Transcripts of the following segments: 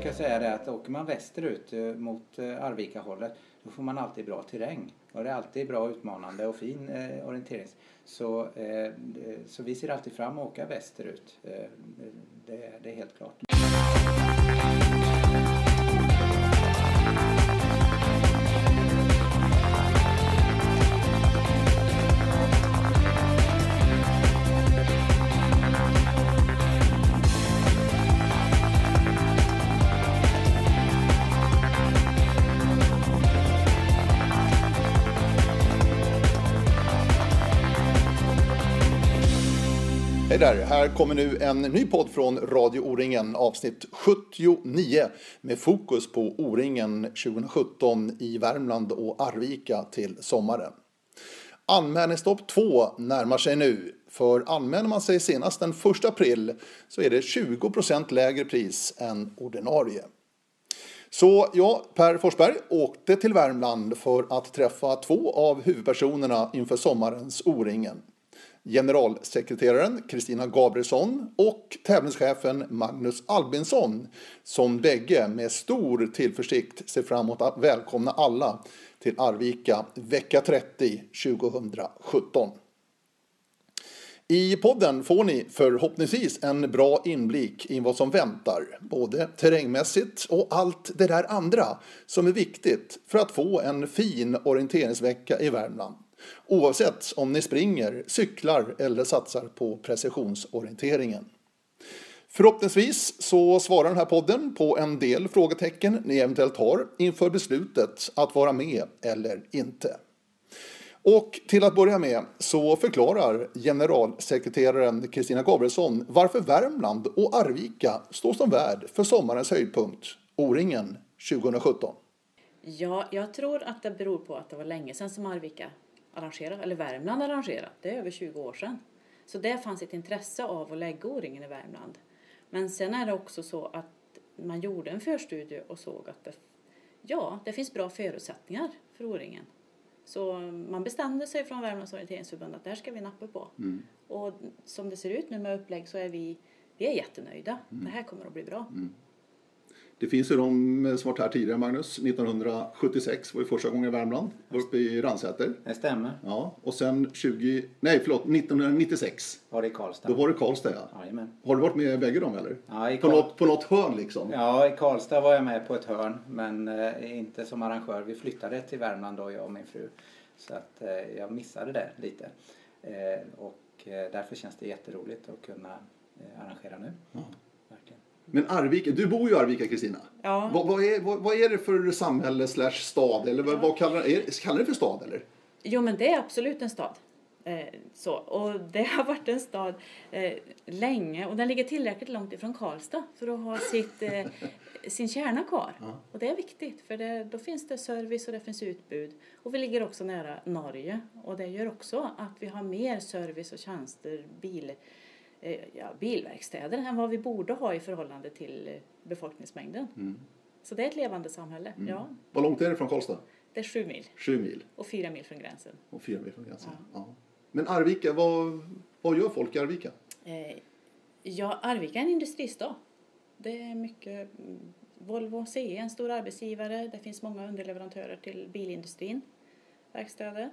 brukar säga det att åker man västerut eh, mot eh, Arvika-hållet då får man alltid bra terräng. Och det är alltid bra utmanande och fin eh, orientering. Så, eh, så vi ser alltid fram att åka västerut. Eh, eh det, det är helt klart. Där! Här kommer nu en ny podd från Radio O-ringen, avsnitt 79 med fokus på O-ringen 2017 i Värmland och Arvika till sommaren. Anmälningsstopp 2 närmar sig nu. För anmäler man sig senast den 1 april så är det 20% lägre pris än ordinarie. Så jag, Per Forsberg, åkte till Värmland för att träffa två av huvudpersonerna inför sommarens O-ringen generalsekreteraren Kristina Gabrielsson och tävlingschefen Magnus Albinsson som bägge med stor tillförsikt ser fram emot att välkomna alla till Arvika vecka 30 2017. I podden får ni förhoppningsvis en bra inblick i vad som väntar, både terrängmässigt och allt det där andra som är viktigt för att få en fin orienteringsvecka i Värmland. Oavsett om ni springer, cyklar eller satsar på precisionsorienteringen. Förhoppningsvis så svarar den här podden på en del frågetecken ni eventuellt har inför beslutet att vara med eller inte. Och till att börja med så förklarar generalsekreteraren Kristina Gabrielsson varför Värmland och Arvika står som värd för sommarens höjdpunkt, O-ringen 2017. Ja, jag tror att det beror på att det var länge sedan som Arvika arrangerade, eller Värmland arrangerade. Det är över 20 år sedan. Så det fanns ett intresse av att lägga O-ringen i Värmland. Men sen är det också så att man gjorde en förstudie och såg att det, ja, det finns bra förutsättningar för O-ringen. Så man bestämde sig från Värmlands orienteringsförbund att det här ska vi nappa på. Mm. Och som det ser ut nu med upplägg så är vi, vi är jättenöjda. Mm. Det här kommer att bli bra. Mm. Det finns ju de som varit här tidigare, Magnus. 1976 var ju första gången i Värmland, uppe i Ransäter. Det stämmer. Ja, och sen 20, nej förlåt, 1996. Var det i Karlstad? Då var det Karlstad ja. Jajamän. Har du varit med i bägge dem eller? Ja, i på, något, på något hörn liksom? Ja, i Karlstad var jag med på ett hörn, men eh, inte som arrangör. Vi flyttade till Värmland då, jag och min fru. Så att eh, jag missade det lite. Eh, och eh, därför känns det jätteroligt att kunna eh, arrangera nu. Ja. Men Arvika, du bor ju i Arvika Kristina. Ja. Vad, vad, är, vad, vad, är det för samhälle slash stad? Eller vad, vad kallar, är, kallar det för stad eller? Jo men det är absolut en stad. Eh, så. Och det har varit en stad eh, länge och den ligger tillräckligt långt ifrån Karlstad för att ha sitt, eh, sin kärna kvar. Ja. Och det är viktigt för det, då finns det service och det finns utbud. Och vi ligger också nära Norge och det gör också att vi har mer service och tjänster, bil ja, bilverkstäder än vad vi borde ha i förhållande till eh, befolkningsmängden. Mm. Så det är ett levande samhälle. Mm. Ja. Vad långt är det från Karlstad? Det är sju mil. Sju mil. Och fyra mil från gränsen. Och fyra mil från gränsen. Ja. ja. Men Arvika, vad, vad gör folk i Arvika? Eh, ja, Arvika är en industristad. Det är mycket mm, Volvo CE en stor arbetsgivare. Det finns många underleverantörer till bilindustrin, verkstäder.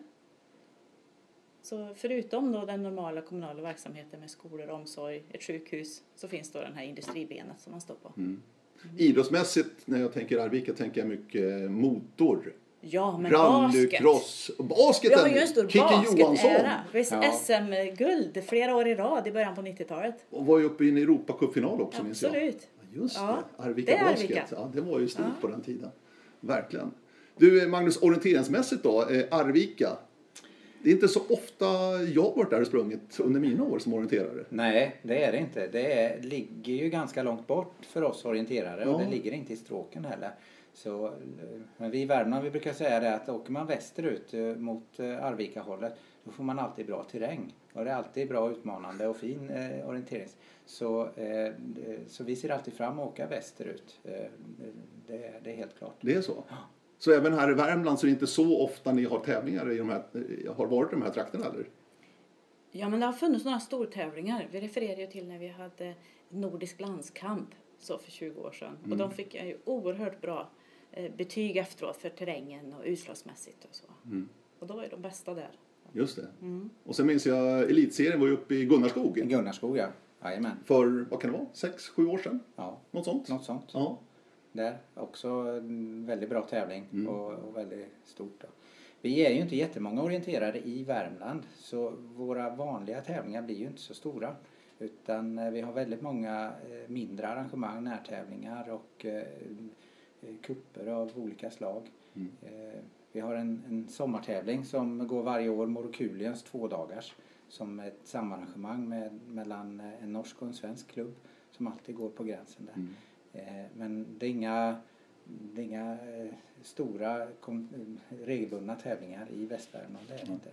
Så förutom då den normala kommunala verksamheten med skolor, omsorg, ett sjukhus så finns då den här industribenet som man står på. Mm. Mm. Idrottsmässigt när jag tänker Arvika tänker jag mycket motor. Ja, men Rallycross. basket. Basketen! Vi har ju en stor basket-ära. Ja. SM-guld flera år i rad i början på 90-talet. Och var ju uppe i en Europacupfinal också minns jag. Absolut. Just ja. det, Arvika det Basket. Arvika. Ja, det var ju stort ja. på den tiden. Verkligen. Du Magnus, orienteringsmässigt då, eh, Arvika. Det är inte så ofta jag varit där och sprungit under mina år som orienterare. Nej, det är det inte. Det är, ligger ju ganska långt bort för oss orienterare ja. och det ligger inte i stråken heller. Så, men vi i Värmland vi brukar säga det att åker man västerut eh, mot eh, Arvika-hållet då får man alltid bra terräng. Och det är alltid bra utmanande och fin eh, orientering. Så, eh, så vi ser alltid fram att åka västerut. Eh, det, det, är helt klart. Det är så? Ja. Så även här i Värmland så är det inte så ofta ni har tävlingar i de här, har varit i de här trakterna eller? Ja men det har funnits några stortävlingar. Vi refererar ju till när vi hade nordisk landskamp så för 20 år sedan. Och de fick ju oerhört bra eh, betyg efteråt för terrängen och utslagsmässigt och så. Och då var ju de bästa där. Just det. Och sen minns jag elitserien var ju uppe i Gunnarskog Gunnarskog ja. Jajamän. för, vad kan det vara, sex, sju år sedan? Ja, Något sånt? något sånt. Ja. Där också en väldigt bra tävling Mm. och, och väldigt stort. Då. Vi är ju inte jättemånga orienterare i Värmland så våra vanliga tävlingar blir ju inte så stora. Utan eh, vi har väldigt många eh, mindre arrangemang, närtävlingar och eh, kupper av olika slag. Mm. Vi har en, en sommartävling som går varje år, Morokuliens tvådagars som ett samarrangemang med, mellan en norsk och en svensk klubb som alltid går på gränsen där. Mm. Eh, Men det är inga, det är inga eh, stora regelbundna tävlingar i Västvärmland. Det är det inte.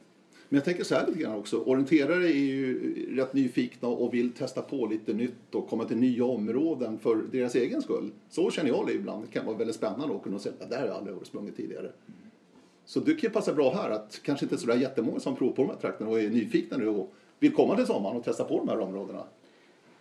Men jag tänker så här lite grann också. Orienterare är ju rätt nyfikna och vill testa på lite nytt och komma till nya områden för deras egen skull. Så känner jag det ibland. Det kan vara väldigt spännande att kunna säga att där har jag aldrig sprungit tidigare. Så det kan ju passa bra här att kanske inte sådär jättemånga som provar på de här trakterna och är nyfikna nu och vill komma till sommaren och testa på de här områdena.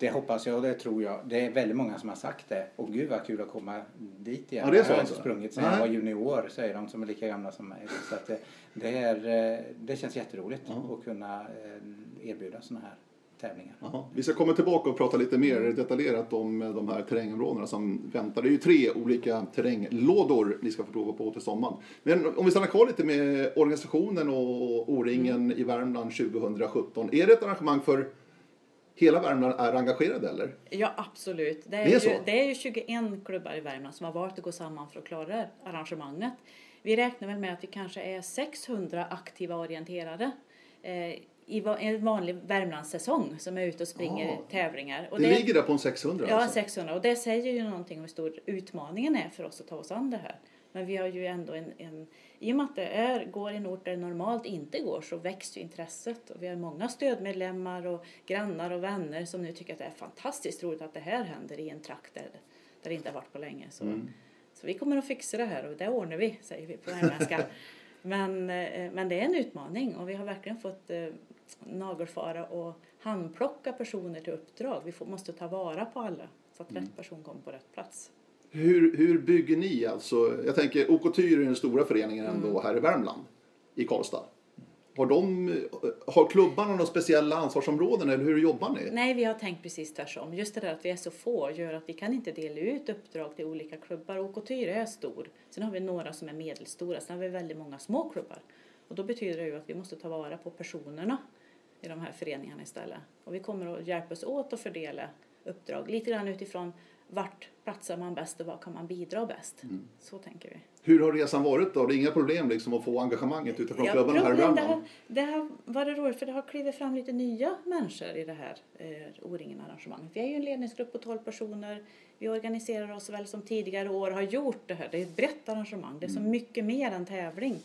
Det hoppas jag och det tror jag. Det är väldigt många som har sagt det. Och gud vad kul att komma dit igen. Ja, det är jag så har alltså? inte sprungit sedan jag var junior säger de som är lika gamla som mig. Så att det, det, är, eh, det känns jätteroligt Ja. att kunna eh, erbjuda sådana här tävlingar. Jaha. Vi ska komma tillbaka och prata lite mer detaljerat om eh, de här terrängområdena som väntar. Det är ju tre olika terränglådor ni ska få prova på till sommaren. Men om vi stannar kvar lite med organisationen och O-ringen i Värmland 2017. Är det ett arrangemang för hela Värmland är engagerade eller? Ja, absolut. Det är, Det är? Ju, det är ju 21 klubbar i Värmland som har valt att gå samman för att klara arrangemanget. Vi räknar väl med att vi kanske är 600 aktiva orienterare eh, i en vanlig Värmlandssäsong som är ute och springer Ja. tävlingar. Och det, ligger där på en 600 Ja, alltså? 600. Och det säger ju någonting om hur stor utmaningen är för oss att ta oss an det här. Men vi har ju ändå en, en i och med att det är, går i en ort där det normalt inte går så växer intresset. Och vi har många stödmedlemmar och grannar och vänner som nu tycker att det är fantastiskt roligt att det här händer i en trakt där, där det inte har varit på länge. Så, Mm. så vi kommer att fixa det här och det ordnar vi, säger vi på värmländska. men, eh, men det är en utmaning och vi har verkligen fått eh, nagelfara och handplocka personer till uppdrag. Vi får, måste ta vara på alla så att Mm. rätt person kommer på rätt plats. Hur, hur bygger ni alltså? Jag tänker OK Tyr är den stora föreningen ändå Mm. här i Värmland, i Karlstad. Har, de, har klubbarna några speciella ansvarsområden eller hur jobbar ni? Nej, vi har tänkt precis tvärtom. Just det där att vi är så få gör att vi kan inte dela ut uppdrag till olika klubbar. OK Tyre är stor. Sen har vi några som är medelstora. Sen har vi väldigt många små klubbar. Och då betyder det ju att vi måste ta vara på personerna i de här föreningarna istället. Och vi kommer att hjälpas åt att fördela uppdrag lite grann utifrån vart platsar man bäst och vad kan man bidra bäst. Mm. Så tänker vi. Hur har resan varit då? Det är inga problem liksom att få engagemanget utifrån klubbarna här i problem, det, Värmland? har, det har varit roligt för det har klivit fram lite nya människor i det här eh, O-ringen-arrangemanget. Vi är ju en ledningsgrupp på 12 personer. Vi organiserar oss väl som tidigare år har gjort det här. Det är ett brett arrangemang. Det är så Mm. mycket mer än tävling.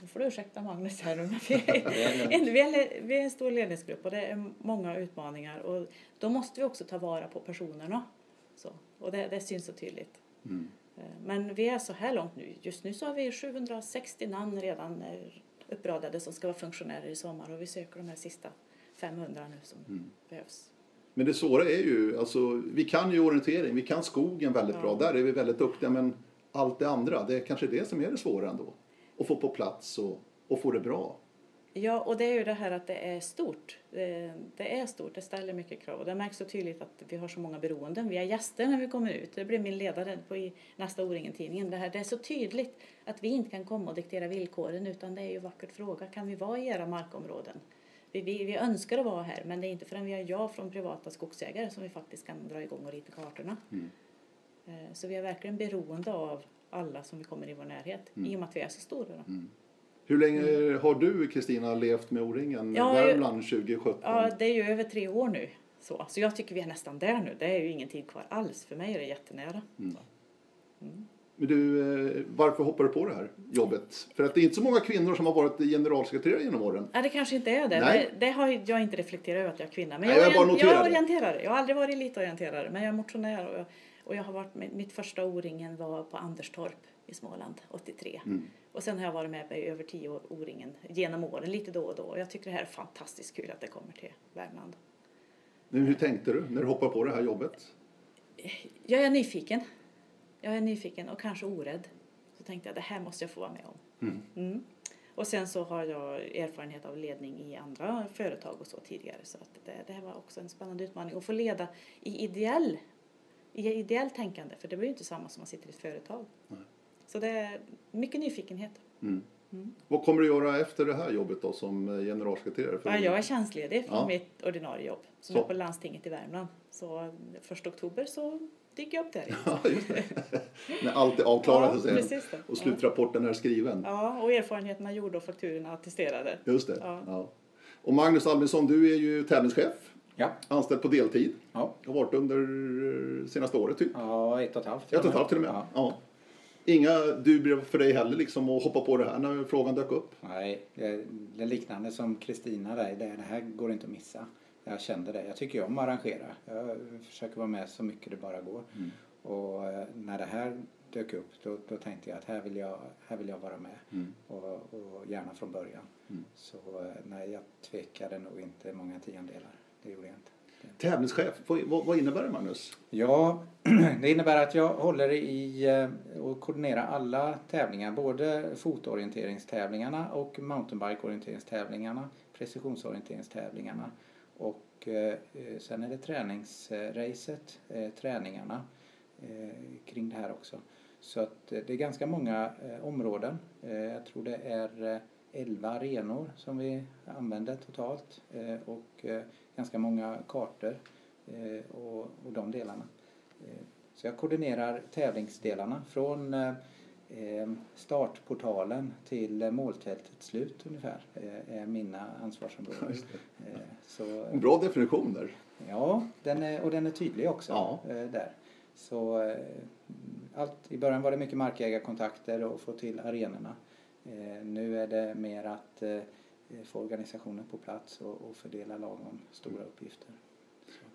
Nu får du ursäkta Magnus här men vi är, en, vi, är, vi är en stor ledningsgrupp och det är många utmaningar. Och då måste vi också ta vara på personerna. Så, och det, det syns så tydligt. Mm. Eh, Men vi är så här långt nu. Just nu så har vi 760 namn redan eh, uppradade som ska vara funktionärer i sommar och vi söker de här sista 500 nu som Mm. behövs. Men det svåra är ju, alltså, vi kan ju orientering, vi kan skogen väldigt Ja. bra, där är vi väldigt duktiga, men allt det andra, det är kanske det som är det svåra ändå. Att få på plats och, och få det bra. Ja, och det är ju det här att det är stort. Det, är stort, det ställer mycket krav. Och det märks så tydligt att vi har så många beroenden. Vi har gäster när vi kommer ut. Det blir min ledare på i nästa O-ringen-tidningen. Det, här, det är så tydligt att vi inte kan komma och diktera villkoren utan det är ju vackert fråga. Kan vi vara i era markområden? Vi, vi, vi önskar att vara här men det är inte förrän vi har ja från privata skogsägare som vi faktiskt kan dra igång och rita kartorna. Mm. Eh, Så vi är verkligen beroende av alla som vi kommer i vår närhet Mm. i och med att vi är så stora. Då. Hur länge har du, Kristina, levt med O-ringen Ja, Värmland 2017? Ja, det är ju över tre år nu. Så, så jag tycker vi är nästan där nu. Det är ju ingen tid kvar alls. För mig är det jättenära. Mm. Men du, eh, varför hoppar du på det här jobbet? För att det är inte så många kvinnor som har varit generalsekreterare genom åren. Nej, det kanske inte är det. Nej. Det, det har jag inte reflekterat över att jag är kvinna. Men Nej, jag, jag bara orient- noterar jag är orienterare. Jag har aldrig varit elitorienterare. Men jag är motionär. Och jag, och jag har varit med, mitt första O-ringen var på Anderstorp i Småland 83. Mm. Och sen har jag varit med i över tio år O-ringen genom åren, lite då och då. Och jag tycker det här är fantastiskt kul att det kommer till Värmland. Men hur tänkte du när du hoppade på det här jobbet? Jag är nyfiken. Jag är nyfiken och kanske orädd. Så tänkte jag det här måste jag få vara med om. Mm. Mm. Och sen så har jag erfarenhet av ledning i andra företag och så tidigare. Så att det, det här var också en spännande utmaning. Att få leda i ideell, i ideell tänkande. För det blir ju inte samma som man sitter i ett företag. Nej. Så det är mycket nyfikenhet. Mm. Mm. Vad kommer du göra efter det här jobbet då som eh, generalsekreterare? För Ja, jag är tjänstledig från Ja. mitt ordinarie jobb som Så. är på landstinget i Värmland. Så första oktober så dyker jag upp där. Ja. När allt är avklarat precis det. och slutrapporten är skriven. Ja, och erfarenheterna gjorda och fakturorna attesterade. Just det. Ja. Ja. Och Magnus Albinsson, du är ju tävlingschef, Ja, anställd på deltid. ja. Har varit under eh, senaste året typ. ja ett och ett halvt. Ett och ett halvt till och med. Ja. Ja. Inga dubler för dig heller liksom att hoppa på det här när frågan dök upp? Nej, det är liknande som Kristina där. Det, här går inte att missa. Jag kände det. Jag tycker om att arrangera. Jag försöker vara med så mycket det bara går. Mm. Och eh, när det här dök upp då, då tänkte jag att här vill jag, här vill jag vara med. Mm. Och, och gärna från början. Mm. Så eh, nej, jag tvekade nog inte många tiondelar. Det gjorde jag inte. Tävlingschef, vad, innebär det Magnus? Ja, det innebär att jag håller i eh, och koordinerar alla tävlingar. Både fotoorienteringstävlingarna och mountainbike-orienteringstävlingarna, precisionsorienteringstävlingarna och eh, eh, sen är det träningsracet, träningarna kring det här också. Så att det är ganska många områden. Jag tror det är eh, 11 arenor som vi använder totalt och ganska många kartor eh, och, och de delarna. Eh, Så jag koordinerar tävlingsdelarna från eh, startportalen till måltältets slut ungefär är mina ansvarsområden. Så, En bra definition där. ja, den är, och den är tydlig också Ja. där. Så allt, i början var det mycket markägarkontakter och få till arenorna. Nu är det mer att eh, få organisationen på plats och, och fördela lagom stora uppgifter.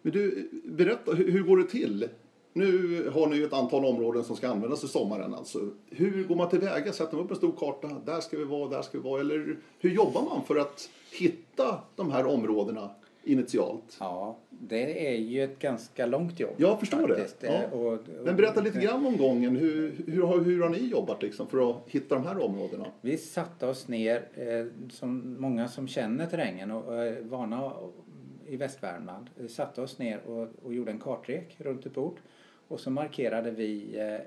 Men du, berätta, hur, hur går det till? Nu har ni ju ett antal områden som ska användas i sommaren. Alltså. Hur går man tillväga? Sätter man upp en stor karta? Där ska vi vara, där ska vi vara. Eller hur jobbar man för att hitta de här områdena initialt? Ja, det är ju ett ganska långt jobb. Jag förstår det. faktiskt. Ja. Eh, Och, och, Men berätta lite grann om gången. Hur, hur, har, hur har ni jobbat liksom för att hitta de här områdena? Vi satte oss ner, eh, som många som känner terrängen och är vana i Västvärmland, eh, satte oss ner och, och gjorde en kartrek runt ett bord. Och så markerade vi, eh,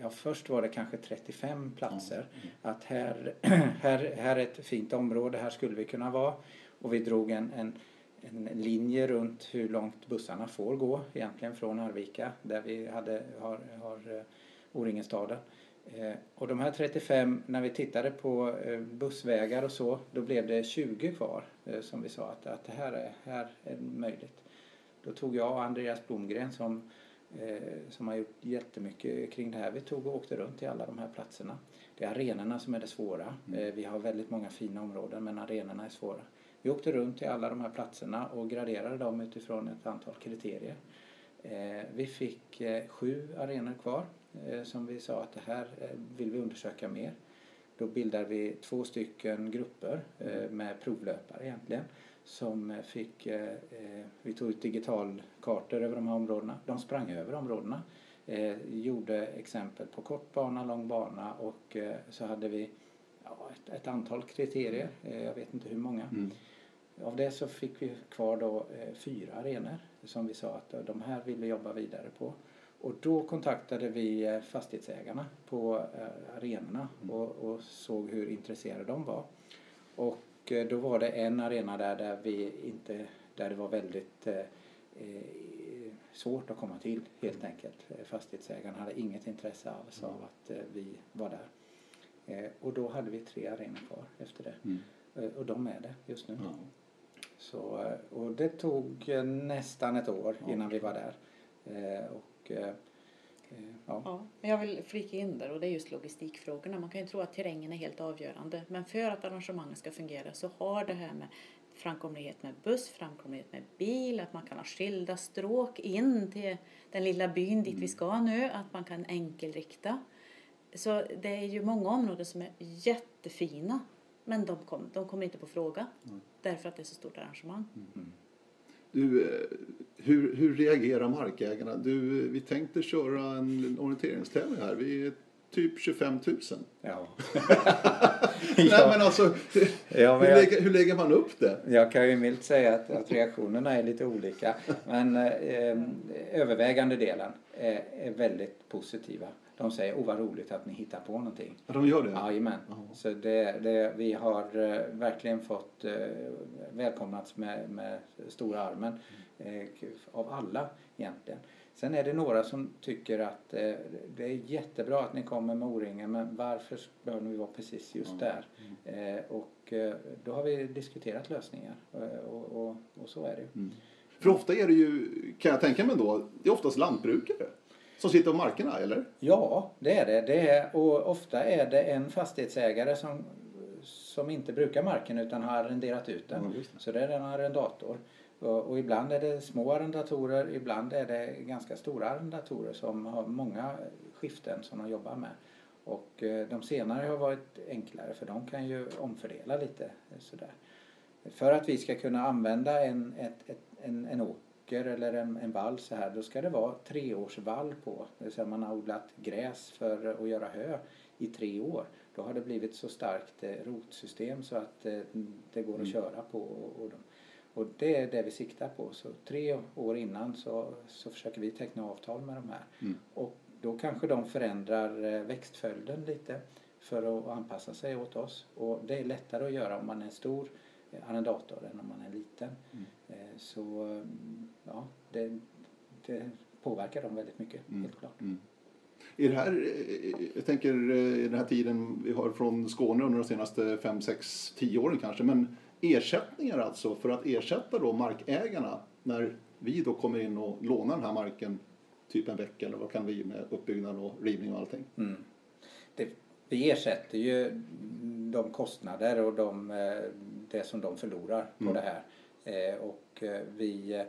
ja först var det kanske 35 platser. Att här, här, här är ett fint område, här skulle vi kunna vara. Och vi drog en, en, en linje runt hur långt bussarna får gå egentligen från Arvika där vi hade, har, har eh, O-ringen-staden. Eh, och de här 35, när vi tittade på eh, bussvägar och så, då blev det 20 kvar som vi sa att, att det här är, här är möjligt. Då tog jag och Andreas Blomgren som, som har gjort jättemycket kring det här, vi tog och åkte runt till alla de här platserna. Det är arenorna som är det svåra. Eh, vi har väldigt många fina områden men arenorna är svåra. Vi åkte runt till alla de här platserna och graderade dem utifrån ett antal kriterier. Eh, vi fick eh, sju arenor kvar eh, som vi sa att det här vill vi undersöka mer. Då bildade vi två stycken grupper eh, med provlöpare egentligen som fick, vi tog ut digitalkartor över de här områdena. De sprang över områdena, gjorde exempel på kort bana, lång bana och så hade vi ett, antal kriterier, eh, jag vet inte hur många. Mm. Av det så fick vi kvar då eh, fyra arenor som vi sa att eh, de här vill vi jobba vidare på. Och då kontaktade vi eh, fastighetsägarna på eh, arenorna och, och såg hur intresserade de var. Och eh, då var det en arena där, där, vi inte, där det var väldigt svårt att komma till helt enkelt. Eh, Fastighetsägarna hade inget intresse alls av att eh, vi var där. Och då hade vi tre arenor kvar efter det. Mm. Och de är det just nu. Ja. Så, eh, och det tog eh, nästan ett år innan vi var där. Eh, Och, ja. Ja, men jag vill flika in där och det är just logistikfrågorna. Man kan ju tro att terrängen är helt avgörande. Men för att arrangemanget ska fungera så har det här med framkomlighet med buss, framkomlighet med bil, att man kan ha skilda stråk in till den lilla byn dit vi ska nu, att man kan enkelrikta. Så det är ju många områden som är jättefina men de, kom, de kommer inte på fråga Mm. därför att det är så stort arrangemang. Mm. Du, eh, hur, hur reagerar markägarna? Du, vi tänkte köra en orienteringstävling här. Vi är typ 25 000. Ja. Nej, men alltså, Ja, men hur, jag- lägger, hur lägger man upp det? Jag kan ju milt säga att, att reaktionerna är lite olika. Men eh, övervägande delen är, är väldigt positiva. De säger, åh vad roligt att ni hittar på någonting. Ja, de gör det? Jajamän. Ja. Så det, det, vi har eh, verkligen fått eh, välkomnats med, med stora armen eh, av alla egentligen. Sen är det några som tycker att eh, det är jättebra att ni kommer med O-ringen men varför bör ni vara precis just där? Eh, och eh, då har vi diskuterat lösningar eh, och, och, och så är det ju. För ofta är det ju, kan jag tänka mig då, det är oftast lantbrukare som sitter på markerna, eller? Ja, det är det. det är, och ofta är det en fastighetsägare som, som inte brukar marken utan har arrenderat ut den. Just det. Så det är en arrendator. Och, och ibland är det små arrendatorer, ibland är det ganska stora arrendatorer som har många skiften som de jobbar med. Och eh, de senare har varit enklare för de kan ju omfördela lite eh, sådär. För att vi ska kunna använda en, ett, ett, en, en åker eller en, en vall så här, då ska det vara treårsvall på. Det vill säga man har odlat gräs för att göra hö i tre år. Då har det blivit så starkt eh, rotsystem så att eh, det går att köra på. Och, och, de, och det är det vi siktar på. Så tre år innan så, så försöker vi teckna avtal med de här. Mm. Och då kanske de förändrar eh, växtföljden lite för att anpassa sig åt oss. Och det är lättare att göra om man är stor eh, arrendator än om man är liten. Eh, Så mm, ja, det, det påverkar dem väldigt mycket, helt klart. I det här, eh, jag tänker eh, i den här tiden vi har från Skåne under de senaste 5, 6, 10 åren kanske. Men ersättningar alltså för att ersätta då markägarna när vi då kommer in och lånar den här marken typ en vecka eller vad kan vi med uppbyggnad och rivning och allting. Mm. Det, vi ersätter ju de kostnader och de, eh, det som de förlorar på det här. Eh, Och eh, vi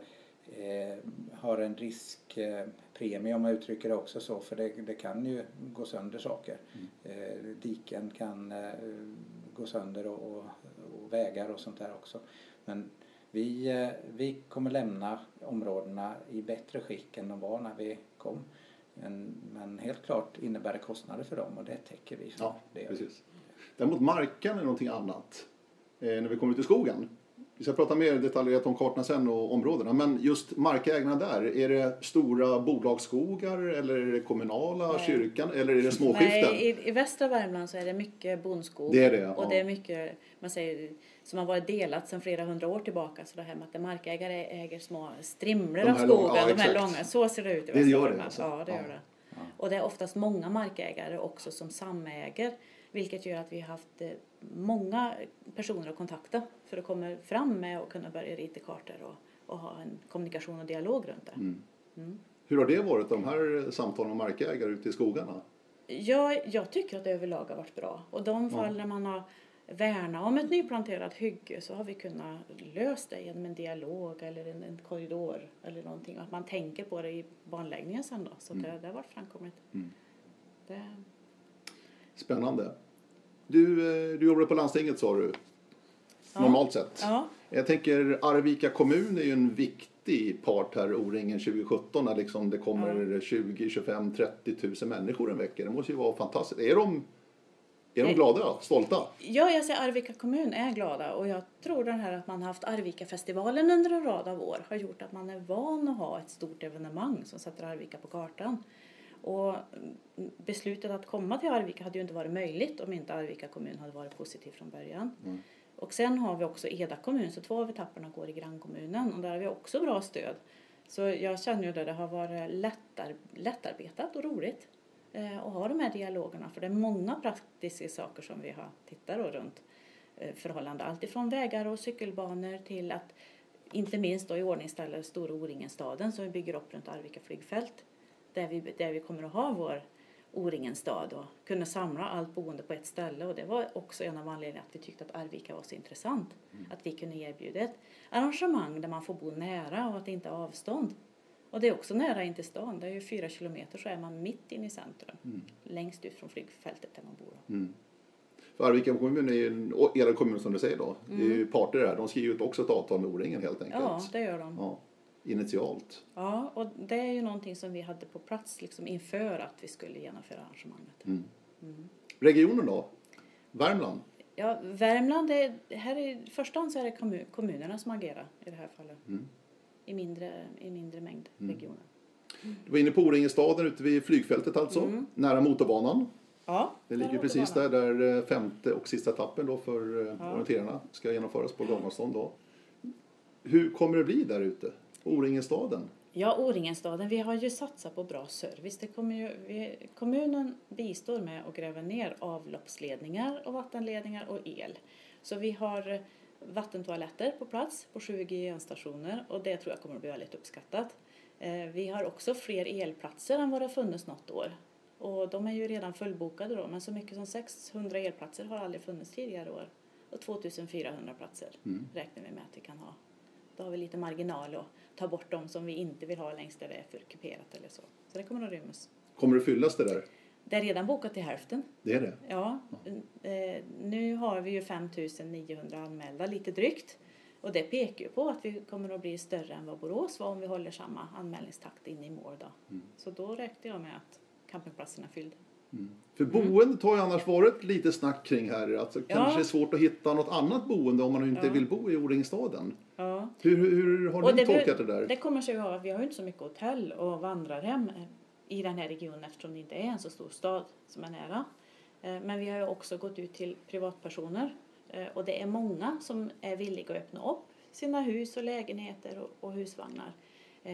eh, har en riskpremie om jag uttrycker det också så för det, det kan ju gå sönder saker. Eh, Diken kan gå sönder och, och, och vägar och sånt där också. Men vi, vi kommer lämna områdena i bättre skick än de var när vi kom. Men, men helt klart innebär det kostnader för dem och det täcker vi. För. Ja, det gör precis. Däremot marken är någonting annat när vi kommer ut i skogen. Vi ska prata mer detaljerat om kartorna sen och områdena. Men just markägarna där, är det stora bolagsskogar eller är det kommunala, Nej. kyrkan eller är det småskiften? Nej, i, i västra Värmland så är det mycket bondskog. Det är det, Och ja. det är mycket, man säger, som har varit delat sedan flera hundra år tillbaka. Så det här med att markägare äger små strimlor av skogen. långa, ja, de här långa. Så ser det ut i Det västra gör det Värmland. alltså? Ja, det Ja. gör det. Och det är oftast många markägare också som samäger. Vilket gör att vi har haft eh, många personer att kontakta för att komma fram med och kunna börja rita kartor och, och ha en kommunikation och dialog runt det. Mm. Hur har det varit, de här samtalen med markägare ute i skogarna? Ja, jag tycker att det överlag har varit bra. Och de fall när man har värnat om ett nyplanterat hygge så har vi kunnat lösa det genom en dialog eller en, en korridor eller någonting. Att man tänker på det i banläggningen sen då. Så det, det har varit framkomligt. Det, Spännande. Du, eh, du jobbar på landstinget sa du, Ja. normalt sett. ja, Jag tänker Arvika kommun är ju en viktig part här O-ringen 2017 när liksom det kommer 20, 25, 30 000 människor en vecka. Det måste ju vara fantastiskt. Är de, är de glada, stolta? Ja, jag säger Arvika kommun är glada och jag tror den här att man har haft Arvika-festivalen under en rad av år har gjort att man är van att ha ett stort evenemang som sätter Arvika på kartan. Och mm, beslutet att komma till Arvika hade ju inte varit möjligt om inte Arvika kommun hade varit positiv från början. Och sen har vi också Eda kommun, så två av etapperna går i grannkommunen och där har vi också bra stöd. Så jag känner ju att det har varit lättar, lättarbetat och roligt eh, att ha de här dialogerna. För det är många praktiska saker som vi har tittat runt eh, förhållande. Allt ifrån vägar och cykelbanor till att inte minst då i ordningställa Stora O-ringen-staden som vi bygger upp runt Arvika flygfält. Där vi, där vi kommer att ha vår O-ringen-stad och kunna samla allt boende på ett ställe. Och det var också en av anledningarna att vi tyckte att Arvika var så intressant. Att vi kunde erbjuda ett arrangemang där man får bo nära och att det inte är avstånd. Och det är också nära in till stan. Det är ju fyra kilometer så är man mitt inne i centrum. Längst ut från flygfältet där man bor. För Arvika kommun är ju en, er kommun som du säger då. Det är ju parter där. De skriver ut också ett avtal med O-ringen helt enkelt. Ja, det gör de. Ja, initialt. Ja, och det är ju någonting som vi hade på plats liksom inför att vi skulle genomföra arrangemanget. Regionen då? Värmland? Ja, Värmland, är, här är, i första hand så är det kommun, kommunerna som agerar i det här fallet. I, mindre, I mindre mängd regioner. Du var inne på O-ringen-staden ute vid flygfältet alltså. Mm. Nära motorbanan. Ja, Det ligger precis där, där eh, femte och sista etappen då för eh, Ja. orienterarna ska genomföras på gångavstånd då. Hur kommer det bli där ute? O-ringen-staden? Ja, O-ringenstaden, vi har ju satsat på bra service. Det kommer ju, vi, kommunen bistår med att gräva ner avloppsledningar och vattenledningar och el. Så vi har vattentoaletter på plats på 20 genstationer och det tror jag kommer att bli väldigt uppskattat. Eh, Vi har också fler elplatser än vad det har funnits något år. Och de är ju redan fullbokade då, men så mycket som 600 elplatser har aldrig funnits tidigare år. Och 2400 platser räknar vi med att vi kan ha. Då har vi lite marginal att ta bort de som vi inte vill ha längst där det är för kuperat eller så. Så det kommer att rymmas. Kommer det fyllas det där? Det är redan bokat till hälften. Det är det? Ja, eh, nu har vi ju 5900 anmälda, lite drygt. Och det pekar ju på att vi kommer att bli större än vad Borås var om vi håller samma anmälningstakt in i mål. Då. Så då räknar jag med att campingplatserna är fyllda. För boendet har ju annars varit lite snack kring här. Alltså, Ja. Kanske är svårt att hitta något annat boende om man inte Ja. vill bo i O-ringstaden. Ja. Hur, hur, har Och ni det, tolkat det där? det kommer sig av att vi har inte så mycket hotell och vandrarhem eh, i den här regionen eftersom det inte är en så stor stad som är nära. Eh, Men vi har ju också gått ut till privatpersoner eh, och det är många som är villiga att öppna upp sina hus och lägenheter och, husvagnar.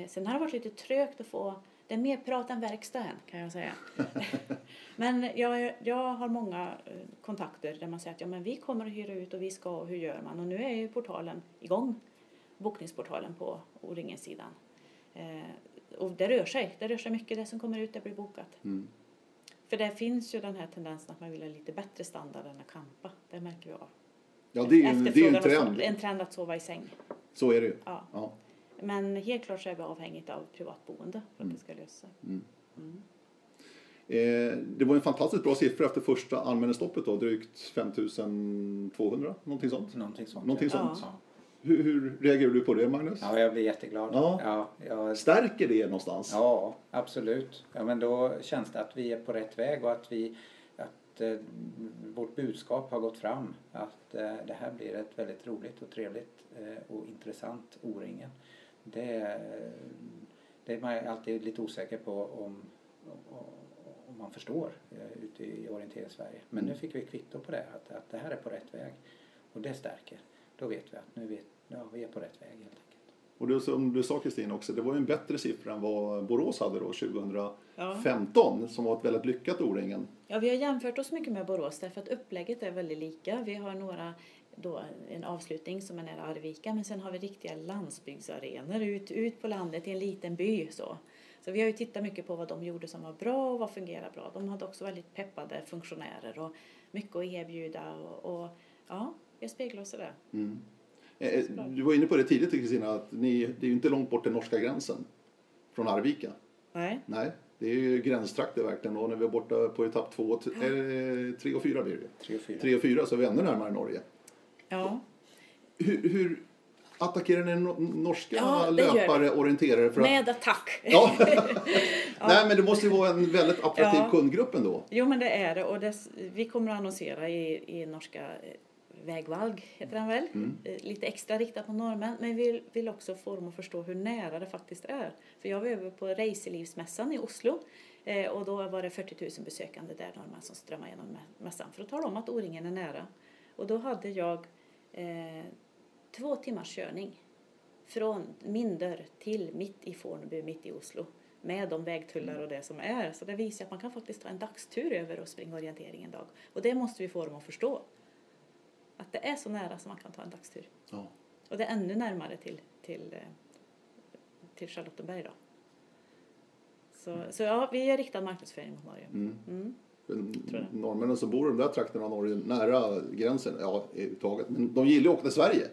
Sen har det varit lite trögt att få det är mer prat än verkstad än, kan jag säga. men jag, jag har många eh, kontakter där man säger att ja, men vi kommer att hyra ut och vi ska och hur gör man? Och nu är ju portalen igång, bokningsportalen på O-ringen-sidan. Eh, och det rör sig, det rör sig mycket, det som kommer ut det blir bokat. Mm. För det finns ju den här tendensen att man vill ha lite bättre standard än att campa. Det märker vi av. Ja, det är ju en, det är en trend. En trend att sova i säng. Så är det ju. Ja. Ja. Men helt klart så är vi avhängigt av privatboende för Mm. att det ska lösa sig. Eh, det var en fantastiskt bra siffra efter första anmälningsstoppet då, drygt 5200, någonting sånt. Någonting sånt. Någonting ja. sånt. Ja. Hur, hur reagerar du på det Magnus? ja, jag blir jätteglad. Ja. Ja, jag, Stärker det någonstans? ja absolut. Ja, men då känns det att vi är på rätt väg och att, vi, att eh, vårt budskap har gått fram. Att eh, det här blir ett väldigt roligt och trevligt eh, och intressant O-ringen. Det, det är man alltid lite osäker på om, om man förstår eh, ute i orienteringssverige. Men nu fick vi kvitto på det, att, att det här är på rätt väg. Och det stärker. Då vet vi att nu vet, ja, vi är på rätt väg helt enkelt. Och det som du sa Kristin också, det var ju en bättre siffra än vad Borås hade då 2015 Ja. som var ett väldigt lyckat O-ringen. Ja, vi har jämfört oss mycket med Borås därför att upplägget är väldigt lika. Vi har några, då, en avslutning som är nära Arvika men sen har vi riktiga landsbygdsarenor ut, ut på landet i en liten by. Så. så vi har ju tittat mycket på vad de gjorde som var bra och vad fungerar bra. De hade också väldigt peppade funktionärer och mycket att erbjuda och, och ja, vi speglar oss i det. Mm. Eh, Du var inne på det tidigt Kristina, att ni, det är ju inte långt bort till norska gränsen från Arvika. Nej. Nej, det är ju gränstrakter verkligen och när vi är borta på etapp två, eh, tre och fyra blir det. Tre och fyra. Tre och fyra så är vi ännu närmare Norge. Ja. Hur, hur attackerar ni no- norska Ja, löpare, orienterare? För att, Med attack! ja. Nej, men det måste ju vara en väldigt attraktiv Ja. kundgrupp ändå. Jo men det är det och det, vi kommer att annonsera i, i norska eh, Vägvalg heter den väl. Eh, Lite extra riktat på norrmän men vi vill, också få dem att förstå hur nära det faktiskt är. För jag var över på Reiselivsmässan i Oslo eh, och då var det 40 000 besökande där norrmän som strömmade genom mä- mässan för att tala om att O-ringen är nära. Och då hade jag eh, två timmars körning från min dörr till mitt i Fornebu, mitt i Oslo med de vägtullar och det som är. Så det visar att man kan faktiskt ta en dagstur över och springa orientering en dag. Och det måste vi få dem att förstå. Att det är så nära som man kan ta en dagstur. Ja. Och det är ännu närmare till, till, eh, till Charlottenberg då. Så, så ja, vi är riktad marknadsföring mot Norge. Mm. Mm. Jag. Norrmännen som bor i de där trakterna av Norge, nära gränsen, ja, överhuvudtaget. Men de gillar ju att åka till Sverige.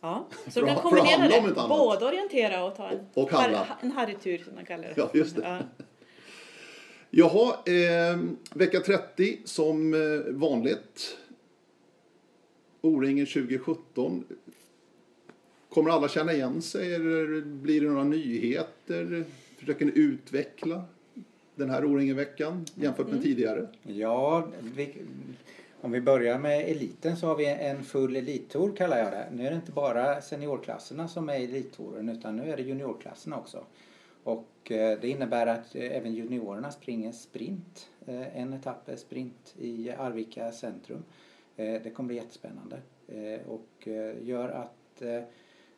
Ja, så du kan kombinera det. Både orientera och ta en, Och handla. har- en harrytur som man kallar det. Ja, just det. Ja. Jaha, eh, vecka 30 som eh, vanligt. O-ringen 2017. Kommer alla känna igen sig eller blir det några nyheter? Försöker ni utveckla den här O-ringen-veckan jämfört med tidigare? Ja, vi, om vi börjar med eliten så har vi en full elittour kallar jag det. Nu är det inte bara seniorklasserna som är elittouren utan nu är det juniorklasserna också. Och eh, det innebär att eh, även juniorerna springer sprint. Eh, en etapp är sprint i Arvika centrum. Det kommer bli jättespännande och gör att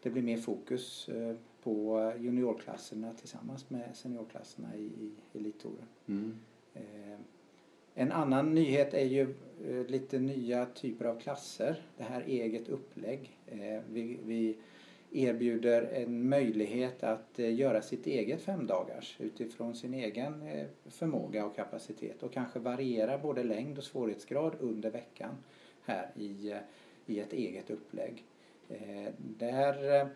det blir mer fokus på juniorklasserna tillsammans med seniorklasserna i, i elittouren. Mm. En annan nyhet är ju lite nya typer av klasser. Det här eget upplägg. Vi, vi erbjuder en möjlighet att eh, göra sitt eget femdagars utifrån sin egen eh, förmåga och kapacitet och kanske variera både längd och svårighetsgrad under veckan här i, eh, i ett eget upplägg. Där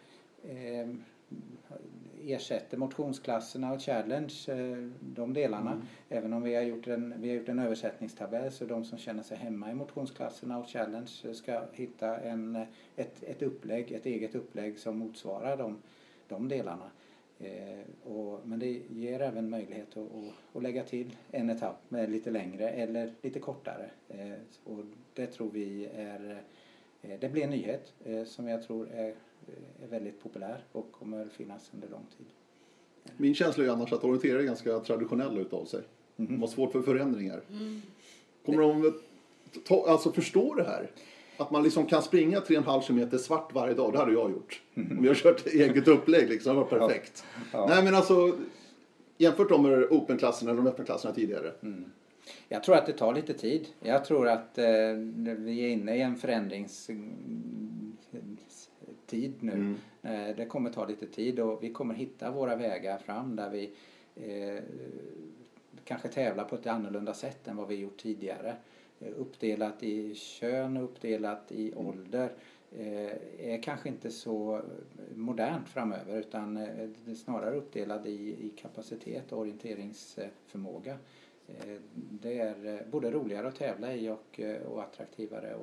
ersätter motionsklasserna och challenge eh, de delarna. Mm. Även om vi har, gjort en, vi har gjort en översättningstabell så de som känner sig hemma i motionsklasserna och challenge ska hitta en, ett, ett upplägg, ett eget upplägg som motsvarar de, de delarna. Eh, och, men det ger även möjlighet att, att, att, lägga till en etapp med lite längre eller lite kortare. Eh, och det tror vi är, eh, det blir en nyhet eh, som jag tror är är väldigt populär och kommer finnas under lång tid. Min känsla är annars att orienterare är ganska traditionella utav sig. Mm. De har svårt för förändringar. Mm. Kommer de ta, alltså förstå det här? Att man liksom kan springa 3,5 km svart varje dag, det hade jag gjort. Mm. Om jag kört eget upplägg liksom, det var perfekt. Ja. Ja. Nej men alltså, jämfört med open-klasserna eller de öppna klasserna tidigare. Mm. Jag tror att det tar lite tid. Jag tror att eh, vi är inne i en förändrings tid nu. Mm. Eh, det kommer ta lite tid och vi kommer hitta våra vägar fram där vi eh, kanske tävlar på ett annorlunda sätt än vad vi gjort tidigare. Eh, uppdelat i kön, uppdelat i mm. ålder eh, är kanske inte så modernt framöver utan snarare uppdelad i, i kapacitet och orienteringsförmåga. Det är både roligare att tävla i och, och attraktivare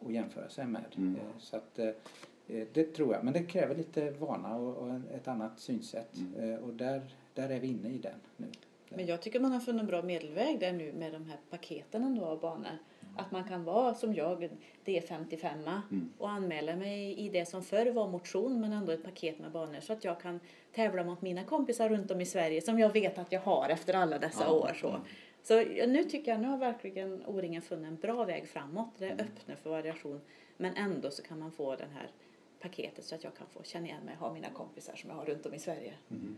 att, jämföra sig med. Mm. Så att, det tror jag, men det kräver lite vana och, ett annat synsätt. Mm. Eh, och där, där är vi inne i den nu. Men jag tycker man har funnit en bra medelväg där nu med de här paketen ändå av banor. Mm. Att man kan vara som jag, D55 mm. och anmäla mig i det som förr var motion men ändå ett paket med banor så att jag kan tävla mot mina kompisar runt om i Sverige som jag vet att jag har efter alla dessa ja. år. Så. Mm. Så nu tycker jag, nu har verkligen O-ringen funnit en bra väg framåt. Det mm. öppnar för variation men ändå så kan man få den här paketet så att jag kan få känna igen mig och ha mina kompisar som jag har runt om i Sverige. Mm.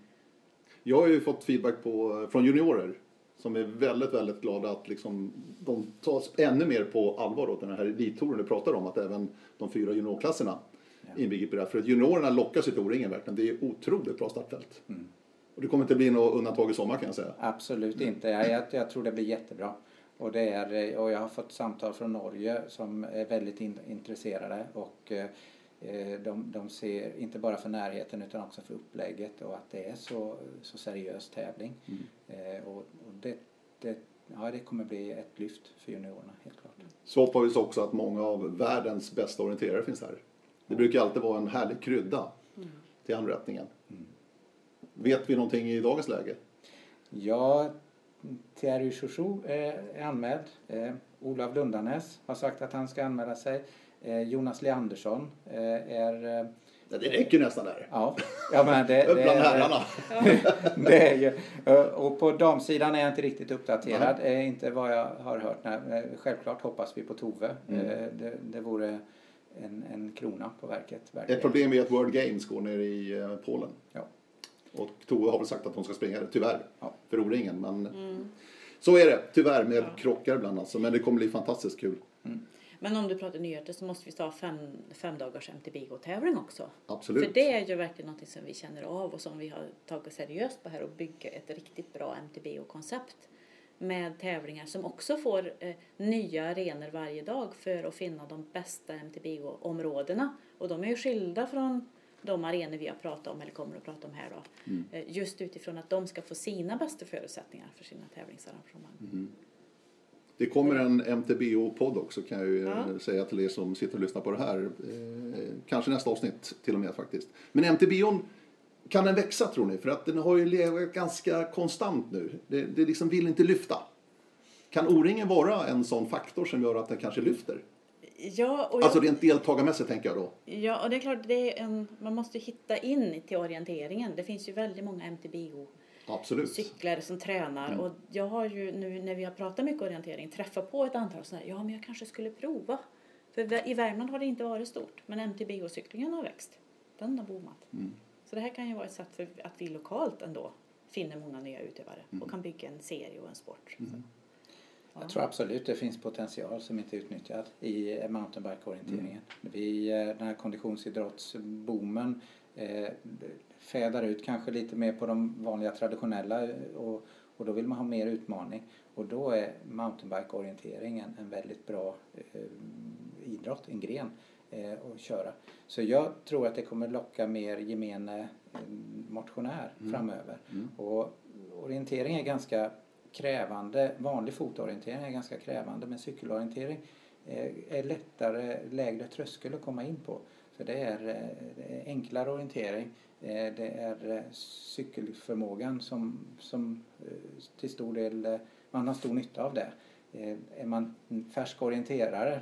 Jag har ju fått feedback på, från juniorer som är väldigt, väldigt glada att liksom, de tas ännu mer på allvar åt den här elittouren du pratar om, att även de fyra juniorklasserna ja. inbegriper det. För att juniorerna lockar sig till O-ringen verkligen. Det är otroligt bra startfält. Mm. Och det kommer inte bli något undantag i sommar kan jag säga. Absolut inte. Jag, jag tror det blir jättebra. Och, det är, och jag har fått samtal från Norge som är väldigt in, intresserade och eh, Eh, de, de ser inte bara för närheten utan också för upplägget och att det är så, så seriös tävling. Mm. Eh, och, och det, det, ja, det kommer bli ett lyft för juniorerna helt klart. Så hoppas vi också att många av världens bästa orienterare finns här. Det brukar alltid vara en härlig krydda mm. till anrättningen. Mm. Vet vi någonting i dagens läge? Ja, Thierry Chouchou är anmäld. Eh, Olav Lundanäs har sagt att han ska anmäla sig. Eh, Jonas Leandersson eh, är eh, Ja, det räcker nästan där. Ja, ja men det, det Bland herrarna. det är ju, och på damsidan är jag inte riktigt uppdaterad. Nej. Inte vad jag har hört. Nej, självklart hoppas vi på Tove. Mm. Det, det vore en, en krona på verket. Verkligen. Ett problem är att World Games går ner i Polen. Ja. Och Tove har väl sagt att hon ska springa det, tyvärr. Ja. För O-ringen. Men mm. så är det, tyvärr, med ja. krockar ibland alltså. Men det kommer bli fantastiskt kul. Mm. Men om du pratar nyheter så måste vi ta fem, fem dagars MTBIGO-tävling också. Absolut. För det är ju verkligen något som vi känner av och som vi har tagit seriöst på här och bygga ett riktigt bra MTBIGO-koncept med tävlingar som också får eh, nya arenor varje dag för att finna de bästa MTBIGO-områdena. Och de är ju skilda från de arenor vi har pratat om eller kommer att prata om här då. Mm. Eh, just utifrån att de ska få sina bästa förutsättningar för sina tävlingsarrangemang. Mm. Det kommer en MTBO-podd också kan jag ju Ja. eh, säga till er som sitter och lyssnar på det här. Eh, kanske nästa avsnitt till och med faktiskt. Men MTBOn, kan den växa tror ni? För att den har ju legat ganska konstant nu. Det, det liksom vill inte lyfta. Kan O-ringen vara en sån faktor som gör att den kanske lyfter? Ja, och jag, Alltså rent deltagarmässigt tänker jag då. ja, och det är klart, det är en, man måste hitta in till orienteringen. Det finns ju väldigt många MTBO Absolut. cyklare som tränar. Mm. Och jag har ju nu när vi har pratat mycket orientering träffat på ett antal sådana här, ja men jag kanske skulle prova. För i Värmland har det inte varit stort, men MTBO-cyklingen har växt. Den har boomat. Mm. Så det här kan ju vara ett sätt för att vi lokalt ändå finner många nya utövare Mm. och kan bygga en serie och en sport. Jag tror absolut det finns potential som inte är utnyttjad i mountainbike-orienteringen. Vi, eh, den här konditionsidrottsboomen eh, fädar ut kanske lite mer på de vanliga traditionella eh, och, och då vill man ha mer utmaning. Och då är mountainbike-orientering en, väldigt bra eh, idrott, en gren eh, att köra. Så jag tror att det kommer locka mer gemene eh, motionär framöver. Och orientering är ganska krävande, vanlig fotorientering är ganska krävande men cykelorientering eh, är lättare, lägre tröskel att komma in på. Det är, eh, det är enklare orientering, det är eh, cykelförmågan som, som eh, till stor del, man har stor nytta av det. Är man färsk orienterare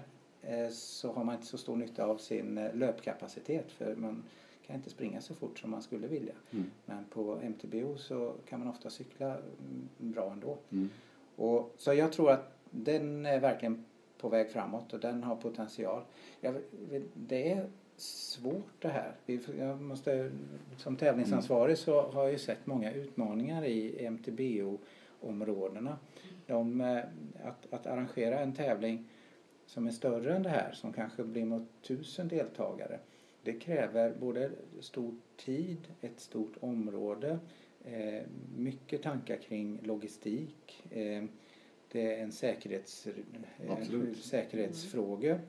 så har man inte så stor nytta av sin löpkapacitet för man kan inte springa så fort som man skulle vilja. Mm. Men på MTBO så kan man ofta cykla mm, bra ändå. Mm. Och, så jag tror att den är verkligen på väg framåt och den har potential. Jag, det är svårt det här. Vi, jag måste, som tävlingsansvarig så har jag ju sett många utmaningar i MTBO-områdena. De, eh, att, att arrangera en tävling som är större än det här, som kanske blir mot tusen deltagare. Det kräver både stor tid, ett stort område, eh, mycket tankar kring logistik. Eh, det är en säkerhets, Absolut. säkerhetsfråga.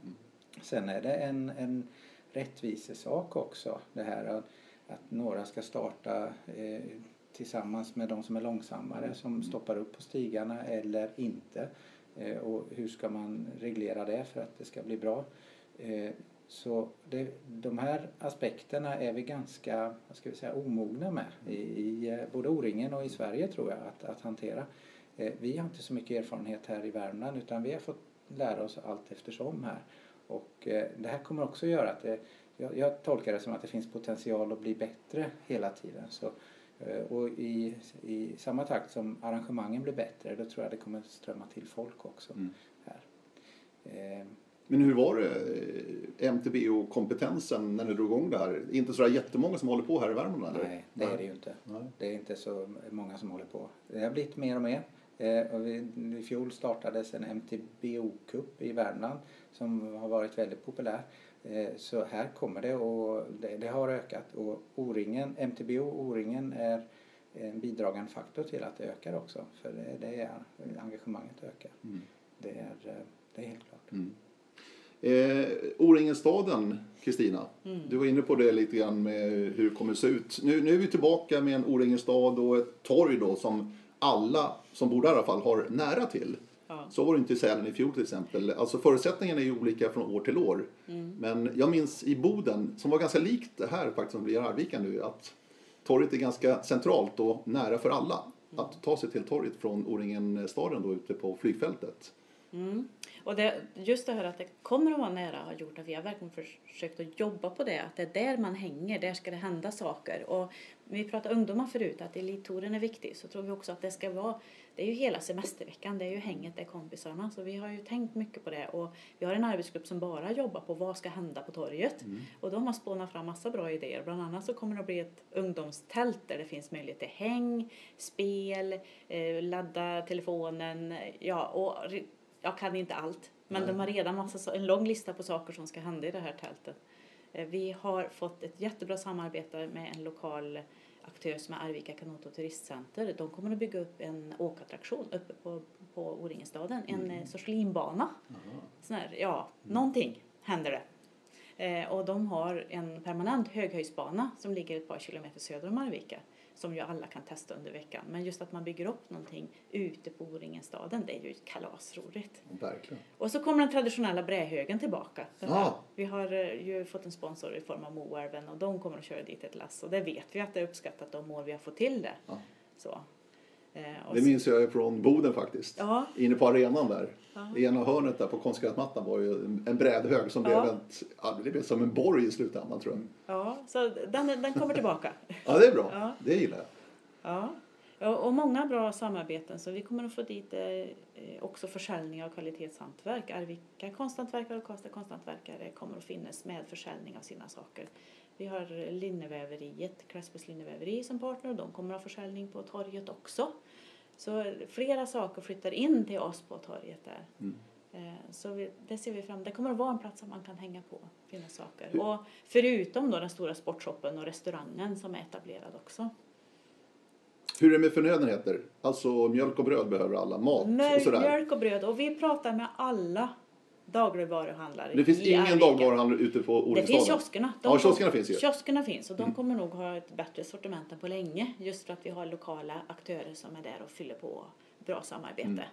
Sen är det en, en rättvisesak också. Det här att, att några ska starta eh, tillsammans med de som är långsammare som stoppar upp på stigarna eller inte. Eh, och hur ska man reglera det för att det ska bli bra? Eh, så det, de här aspekterna är vi ganska vad ska vi säga, omogna med i, i eh, både O-ringen och i Sverige tror jag att, att hantera. Eh, Vi har inte så mycket erfarenhet här i Värmland utan vi har fått lära oss allt eftersom här. Och eh, det här kommer också göra att det, jag, jag tolkar det som att det finns potential att bli bättre hela tiden. Så, eh, och i, i samma takt som arrangemangen blir bättre då tror jag det kommer strömma till folk också Mm. här. Eh, Men hur var det, MTBO-kompetensen när ni drog igång det här? Inte så där jättemånga som håller på här i Värmland eller? Nej, det är det ju inte. Nej. Det är inte så många som håller på. Det har blivit mer och mer. Eh, och vi, I fjol startades en MTBO-cup i Värmland som har varit väldigt populär. Eh, så här kommer det och det, det har ökat. Och O-ringen, MTBO O-ringen är en bidragande faktor till att det ökar också. För det, det är engagemanget ökar. Mm. Det, är, eh, det är helt klart. Mm. Eh, O-ringenstaden, Kristina. Mm. Du var inne på det lite grann med hur det kommer att se ut. Nu, nu är vi tillbaka med en O-ringenstad och ett torg då som alla som bor där i alla fall har nära till. Ja. Så var det inte i Sälen i fjol till exempel. Alltså förutsättningarna är ju olika från år till år. Men jag minns i Boden, som var ganska likt det här faktiskt som blir Arvika nu, att torget är ganska centralt och nära för alla. Att ta sig till torget från O-ringen-staden då ute på flygfältet. Mm. Och det, just det här att det kommer att vara nära har gjort att vi har verkligen försökt att jobba på det. Att det är där man hänger, där ska det hända saker. Och vi pratade ungdomar förut, att elittouren är viktig. Så tror vi också att det ska vara, det är ju hela semesterveckan, det är ju hänget, det är kompisarna. Så vi har ju tänkt mycket på det. Och vi har en arbetsgrupp som bara jobbar på vad ska hända på torget. Och de har spånat fram massa bra idéer. Bland annat så kommer det att bli ett ungdomstält där det finns möjlighet till häng, spel, eh, ladda telefonen, ja och jag kan inte allt. Men Nej. de har redan massa, en lång lista på saker som ska hända i det här tältet. Eh, Vi har fått ett jättebra samarbete med en lokal aktör som är Arvika Kanot och Turistcenter. De kommer att bygga upp en åkattraktion uppe på, på O-ringenstaden. En mm. sorts linbana. Sån här, ja, någonting händer det. Eh, och de har en permanent höghöjdsbana som ligger ett par kilometer söder om Arvika som ju alla kan testa under veckan. Men just att man bygger upp någonting ute på O-ringen-staden, det är ju kalasroligt. Verkligen. Och så kommer den traditionella brähögen tillbaka. Ja. Vi har eh, ju fått en sponsor i form av Moälven och de kommer att köra dit ett lass och det vet vi att det är uppskattat de år vi har fått till det. Ja. Så. Eh, Det minns jag från Boden faktiskt. Ja. Inne på arenan där. Ja. I ena hörnet där på konstgräsmattan var ju en brädhög som Ja. blev, ett, ja, det blev som en borg i slutändan tror jag. Ja, så den, den kommer tillbaka. Ja, det är bra. Ja. Det gillar jag. Ja. Och många bra samarbeten så vi kommer att få dit eh, också försäljning av kvalitetshantverk. Arvika konsthantverkare och Karlstad konsthantverkare kommer att finnas med försäljning av sina saker. Vi har linneväveriet, Klässbos linneväveri som partner och de kommer att ha försäljning på torget också. Så flera saker flyttar in till oss på torget där. Mm. Eh, Så vi, det ser vi fram Det kommer att vara en plats där man kan hänga på, finna saker. Och förutom då den stora sportshoppen och restaurangen som är etablerad också. Hur är det med förnödenheter? Alltså mjölk och bröd behöver alla, mat och Mjölk, sådär. mjölk och bröd. Och vi pratar med alla dagligvaruhandlare Det finns i ingen Arvika. dagvaruhandel ute på Det Oringstaden? finns kioskerna. Ja, kioskerna finns ju. Mm. Kioskerna finns och de kommer nog ha ett bättre sortiment än på länge. Just för att vi har lokala aktörer som är där och fyller på bra samarbete. Mm.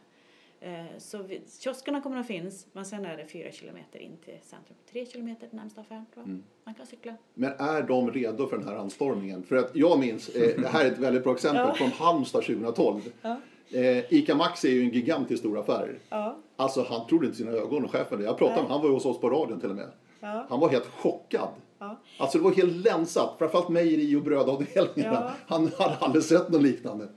Eh, Så vi, kioskerna kommer att finnas men sen är det fyra kilometer in till centrum. Tre kilometer till närmsta affär tror jag. Mm. Man kan cykla. Men är de redo för den här anstormningen? För att jag minns, eh, det här är ett väldigt bra exempel Ja. från Halmstad 2012. Ja. Eh, Ica Maxi är ju en gigantisk stor affär. Ja. Alltså han trodde inte sina ögon, chefen. Jag pratade med han var ju hos oss på radion till och med. Ja. Han var helt chockad. Ja. Alltså det var helt länsat, framförallt mejeri och brödavdelningarna. Ja. Han hade aldrig sett något liknande.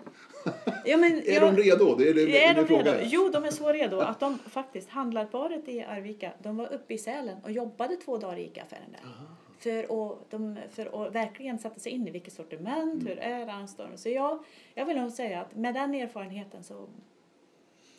Ja, men Är jag- de redo? Det är det Är de redo? Jo, de är så redo att de faktiskt, handlarparet i Arvika, de var uppe i Sälen och jobbade två dagar i ICA-affären där. För att, de, för att verkligen sätta sig in i vilket sortiment, Mm. hur är anstormningen. Så jag, jag vill nog säga att med den erfarenheten så tror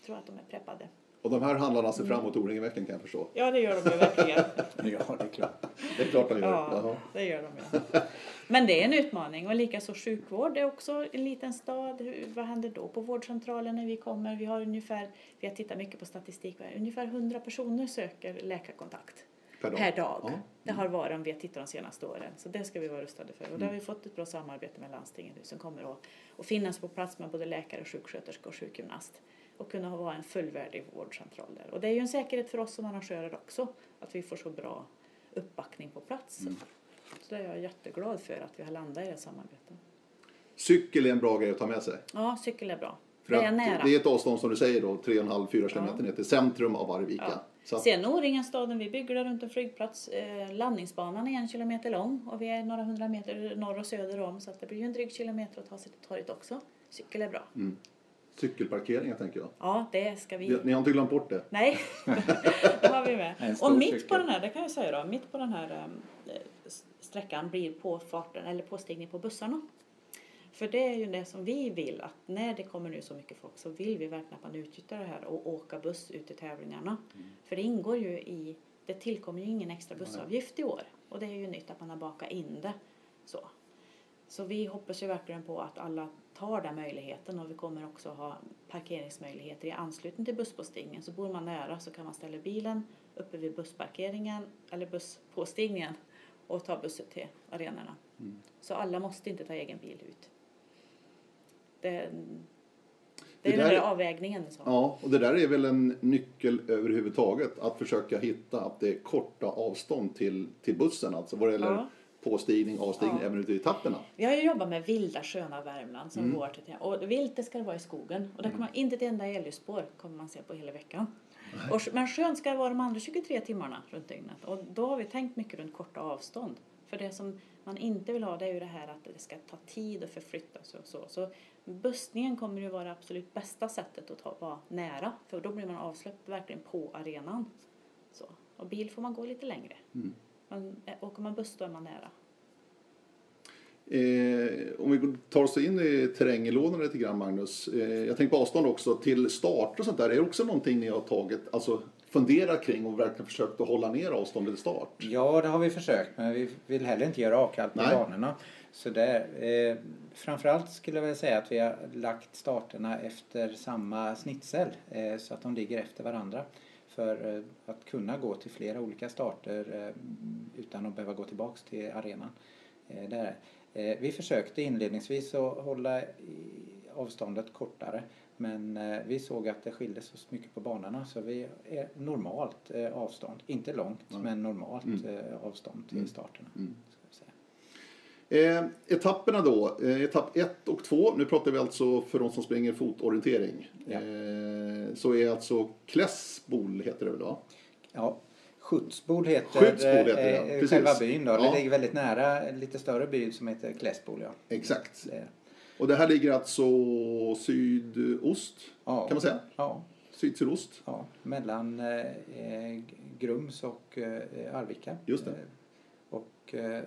jag att de är preppade. Och de här handlarna ser fram emot O-ringen-veckan kan jag förstå. Ja, det gör de ju verkligen. Ja, det är klart. Det är klart de gör. Ja, Jaha. det gör de ju. Men det är en utmaning och likaså sjukvård. Det är också en liten stad. Hur, vad händer då på vårdcentralen när vi kommer? Vi har ungefär, vi har tittat mycket på statistik, ungefär 100 personer söker läkarkontakt Per dag. per dag. Ja. Det har varit om vi har tittat de senaste åren. Så det ska vi vara rustade för. Och där har vi fått ett bra samarbete med landstinget nu som kommer att, att finnas på plats med både läkare, sjuksköterska och sjukgymnast. Och kunna vara en fullvärdig vårdcentral där. Och det är ju en säkerhet för oss som arrangörer också. Att vi får så bra uppbackning på plats. Mm. Så det är jag jätteglad för att vi har landat i det samarbetet. Cykel är en bra grej att ta med sig. Ja, cykel är bra. För det är nära. det är ett avstånd som du säger då, 3,5-4 km Ja. ner till centrum av Arvika. Ja. Så Sen O-ringen-staden, vi bygger där runt en flygplats. Eh, landningsbanan är en kilometer lång och vi är några hundra meter norr och söder om så att det blir ju en dryg kilometer att ta sig till torget också. Cykel är bra. mm. Cykelparkeringar tänker jag. Ja, det ska vi... Ni, ni har inte glömt bort det? Nej, det har vi med. Och mitt cykel. på den här, det kan jag säga då, mitt på den här eh, sträckan blir påfarten eller påstigning på bussarna. För det är ju det som vi vill att när det kommer nu så mycket folk så vill vi verkligen att man utnyttjar det här och åka buss ut till tävlingarna. För det ingår ju i, det tillkommer ju ingen extra bussavgift i år och det är ju nytt att man har bakat in det. Så. Så vi hoppas ju verkligen på att alla tar den möjligheten och vi kommer också ha parkeringsmöjligheter i anslutning till busspåstigningen. Så bor man nära så kan man ställa bilen uppe vid bussparkeringen eller busspåstigningen och ta bussen till arenorna. Mm. Så alla måste inte ta egen bil ut. Det, det Det är den där- där avvägningen. Så. Ja, och det där är väl en nyckel överhuvudtaget. Att försöka hitta att det är korta avstånd till, till bussen. Alltså vad det gäller Ja. Påstigning, avstigning, Ja. även ute i etapperna. Vi har ju jobbat med vilda sköna Värmland som Mm. går till och vilt det ska det vara i skogen och där kommer inte ett enda älgspår kommer man se på hela veckan. Och, men skönt ska det vara de andra 23 timmarna runt dygnet och då har vi tänkt mycket runt korta avstånd. För det som man inte vill ha det är ju det här att det ska ta tid att förflytta sig och så. Så bussningen kommer ju vara det absolut bästa sättet att ta, vara nära för då blir man avsläppt verkligen på arenan. Så. Och bil får man gå lite längre. Mm. Men eh, åker man buss då är man nära. Eh, om vi tar oss in i terränglådorna lite grann Magnus. Eh, jag tänker på avstånd också till start och sånt där. Är det också någonting ni har tagit, alltså funderat kring och verkligen försökt att hålla ner avståndet till start? Ja, det har vi försökt men vi vill heller inte göra avkall på banorna. Så där, eh, framförallt skulle jag vilja säga att vi har lagt starterna efter samma snitsel eh, så att de ligger efter varandra. För att kunna gå till flera olika starter utan att behöva gå tillbaks till arenan. Där. Vi försökte inledningsvis att hålla avståndet kortare men vi såg att det skilde så mycket på banorna så vi är normalt avstånd, inte långt mm. men normalt mm. avstånd till mm. starterna. Mm. Eh, etapperna då, eh, etapp 1 och 2, nu pratar vi alltså för de som springer fotorientering. Ja. Eh, så är alltså Klässbol heter det väl då? Ja, Skjutsbol heter, Skjutsbol heter det, eh, själva byn då. Ja. Det ligger väldigt nära en lite större by som heter Klässbol. Ja. Exakt. Det. Och det här ligger alltså sydost ja. kan man säga? Ja. Syd-sydost? Ja, mellan eh, Grums och eh, Arvika. Just det. Och eh,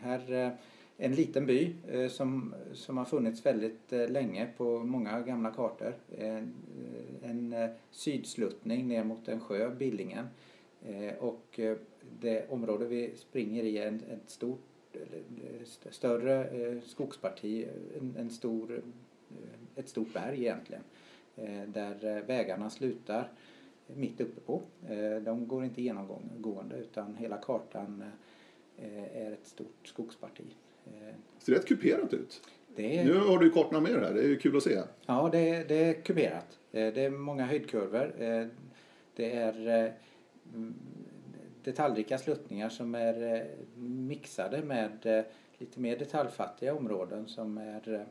här eh, en liten by eh, som, som har funnits väldigt länge på många gamla kartor. En, en sydsluttning ner mot en sjö, Billingen. Och det område vi springer i är ett stort, större skogsparti, en, stor, ett stort berg egentligen. Där vägarna slutar mitt uppe på. De går inte genomgående utan hela kartan är ett stort skogsparti. Det ser rätt kuperat ut. Är... Nu har du kartorna med här, det är kul att se. Ja, det är, det är kuperat. Eh, det är många höjdkurvor. Eh, det är detaljrika sluttningar som är mixade med lite mer detaljfattiga områden som är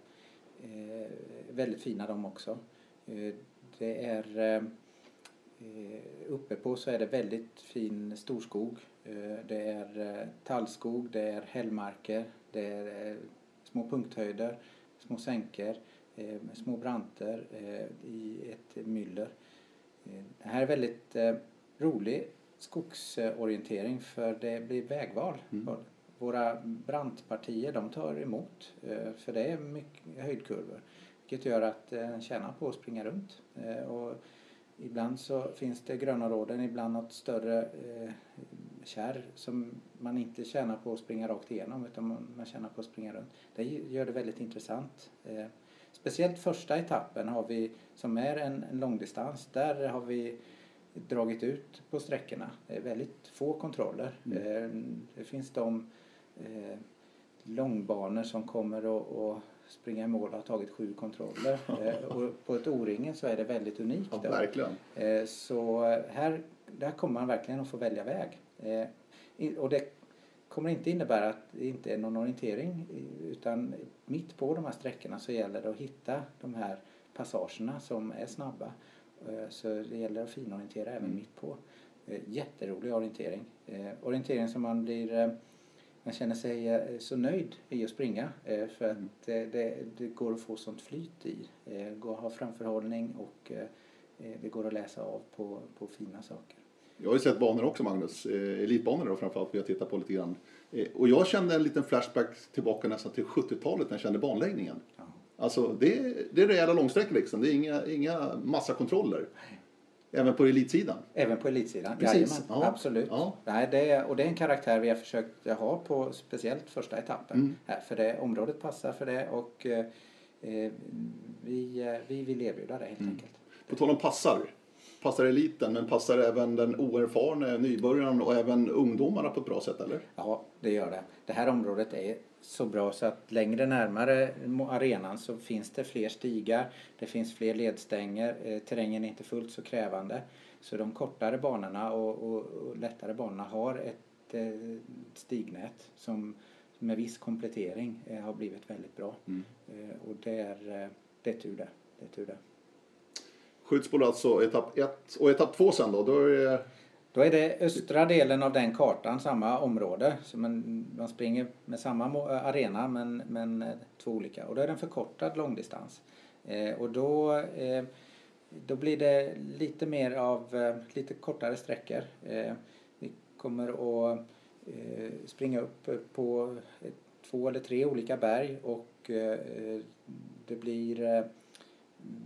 väldigt fina de också. Det är uppe på så är det väldigt fin storskog Eh, det är eh, tallskog, det är hällmarker, det är eh, små punkthöjder, små sänkor, små branter i ett myller. Det här är väldigt rolig skogsorientering för det blir vägval. Mm. Våra brantpartier de tar emot för det är mycket höjdkurvor vilket gör att den tjänar på att springa runt. Och ibland så finns det grönområden, ibland något större kärr som man inte tjänar på att springa rakt igenom utan man tjänar på att springa runt. Det gör det väldigt intressant. Eh, speciellt första etappen har vi, som är en, en långdistans, där har vi dragit ut på sträckorna. Det är väldigt få kontroller. Mm. Eh, det finns de eh, långbanor som kommer att springa i mål och har tagit sju kontroller. och på ett O-ringen så är det väldigt unikt. Ja, verkligen. Så här, där kommer man verkligen att få välja väg. Eh, och det kommer inte innebära att det inte är någon orientering utan mitt på de här sträckorna så gäller det att hitta de här passagerna som är snabba. Eh, så det gäller att finorientera även mm. mitt på. Eh, jätterolig orientering. Orientering som man blir man känner sig så nöjd i att springa för att mm. det, det, går att få sånt flyt i. Att ha framförhållning och det går att läsa av på, på fina saker. Jag har ju sett banor också Magnus, eh, elitbanor då framförallt, vi har tittat på lite grann. Eh, och jag kände en liten flashback tillbaka nästan till 70-talet när jag kände banläggningen. Ja. Alltså det, det är rejäla långsträckor liksom, det är inga, inga massa kontroller. Även på elitsidan? Även på elitsidan, Precis. Ja. absolut. Ja. Nej, det är, och det är en karaktär vi har försökt ha på speciellt första etappen. Mm. Här, för det, området passar för det och eh, eh vi, eh, vi vill erbjuda det helt mm. enkelt. På tal om passar, passar eliten men passar även den oerfarne nybörjaren och även ungdomarna på ett bra sätt eller? Ja, det gör det. Det här området är så bra så att längre närmare arenan så finns det fler stigar, det finns fler ledstänger, eh, terrängen är inte fullt så krävande. Så de kortare banorna och, och, och lättare banorna har ett eh, stignät som med viss komplettering eh, har blivit väldigt bra. Mm. Eh, och det är, eh, det är tur det. det, är tur det. Skjutsboll alltså etapp 1 och etapp 2 sen då? Då är. Då är det östra delen av den kartan, samma område. Så man, man springer med samma eh, arena men, men eh, två olika. Och då är det en förkortad långdistans. Eh, och då, eh, då blir det lite mer av eh, lite kortare sträckor. Eh, vi kommer att eh, springa upp eh, på två eller tre olika berg och det blir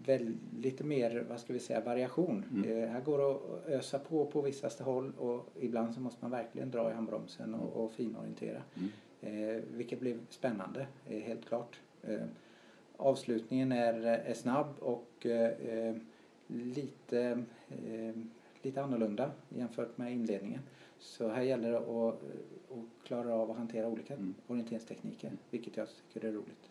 väl, lite mer, vad ska vi säga, variation. Mm. Eh, här går det att ösa på på vissa håll och ibland så måste man verkligen dra i handbromsen och, och finorientera. Mm. Eh, vilket blir spännande, eh, helt klart. Eh, avslutningen är, är snabb och eh, lite, eh, lite annorlunda jämfört med inledningen. Så här gäller det att, att klara av att hantera olika Mm. orienteringstekniker, vilket jag tycker är roligt.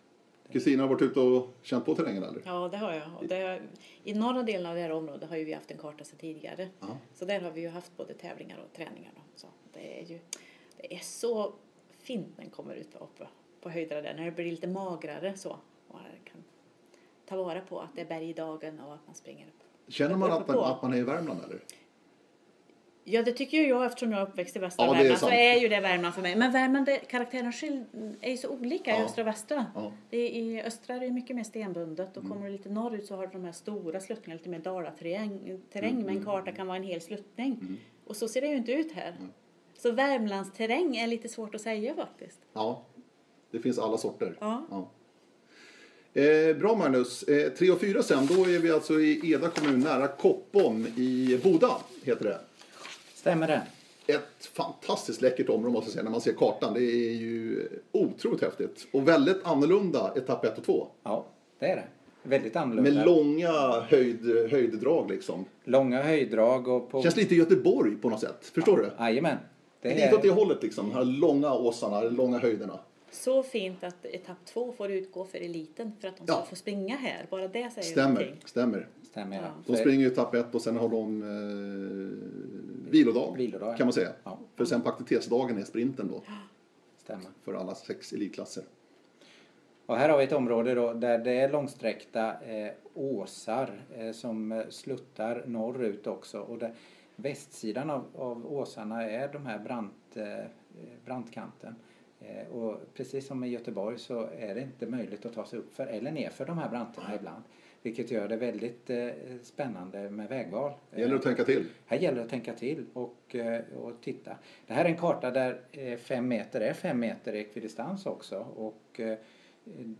Kristina har varit ute och känt på terrängen eller? Ja, det har jag. Och det, I norra delen av det här området har ju vi haft en karta sedan tidigare. Ja. Så där har vi ju haft både tävlingar och träningar. Då. Så det är ju det är så fint när den kommer ut uppe på höjderna där, när det blir lite magrare så. Och man kan ta vara på att det är bergdagen och att man springer upp. Känner man att man, att man är i Värmland eller? Ja, det tycker jag eftersom jag är uppväxt i västra Ja, det är Värmland så är ju det Värmland för mig. Men Värmland, karaktären är ju så olika i Ja. östra och västra. Ja. Det är, I östra är det mycket mer stenbundet och Mm. kommer du lite norrut så har du de här stora sluttningarna, lite mer dalaterräng. Terräng, Mm, men en mm, karta kan vara en hel sluttning. Mm. Och så ser det ju inte ut här. Så Värmlandsterräng är lite svårt att säga faktiskt. Ja, det finns alla sorter. Ja. Ja. Eh, bra Magnus. Eh, 3 och 4 sen, då är vi alltså i Eda kommun nära Koppom i Boda, heter det. Stämmer det? Ett fantastiskt läckert område måste jag säga när man ser kartan. Det är ju otroligt häftigt. Och väldigt annorlunda etapp 1 och 2. Ja, det är det. Väldigt annorlunda. Med långa höjd, höjddrag liksom. Långa höjddrag och på... Känns lite Göteborg på något sätt. Förstår du? Jajamän. Det är lite åt det hållet liksom. De här långa åsarna, de långa höjderna. Så fint att etapp två får utgå för eliten för att de ska Ja. få springa här. Bara det säger Stämmer, någonting. stämmer. Stämmer ja. De För- springer ju etapp 1 och sen har de eh, vilodag, Vilodag, kan man säga. Ja. För sen på aktivitetsdagen är sprinten då Stämmer. för alla sex elitklasser. Och här har vi ett område då där det är långsträckta eh, åsar eh, som eh, sluttar norrut också. Och där västsidan av, av åsarna är de här brant, eh, brantkanten. Eh, och precis som i Göteborg så är det inte möjligt att ta sig upp för eller ner för de här branterna ibland. Vilket gör det väldigt eh, spännande med vägval. Det gäller att tänka till. Här gäller det att tänka till och, eh, och titta. Det här är en karta där eh, fem meter är fem meter i ekvidistans också. Och eh,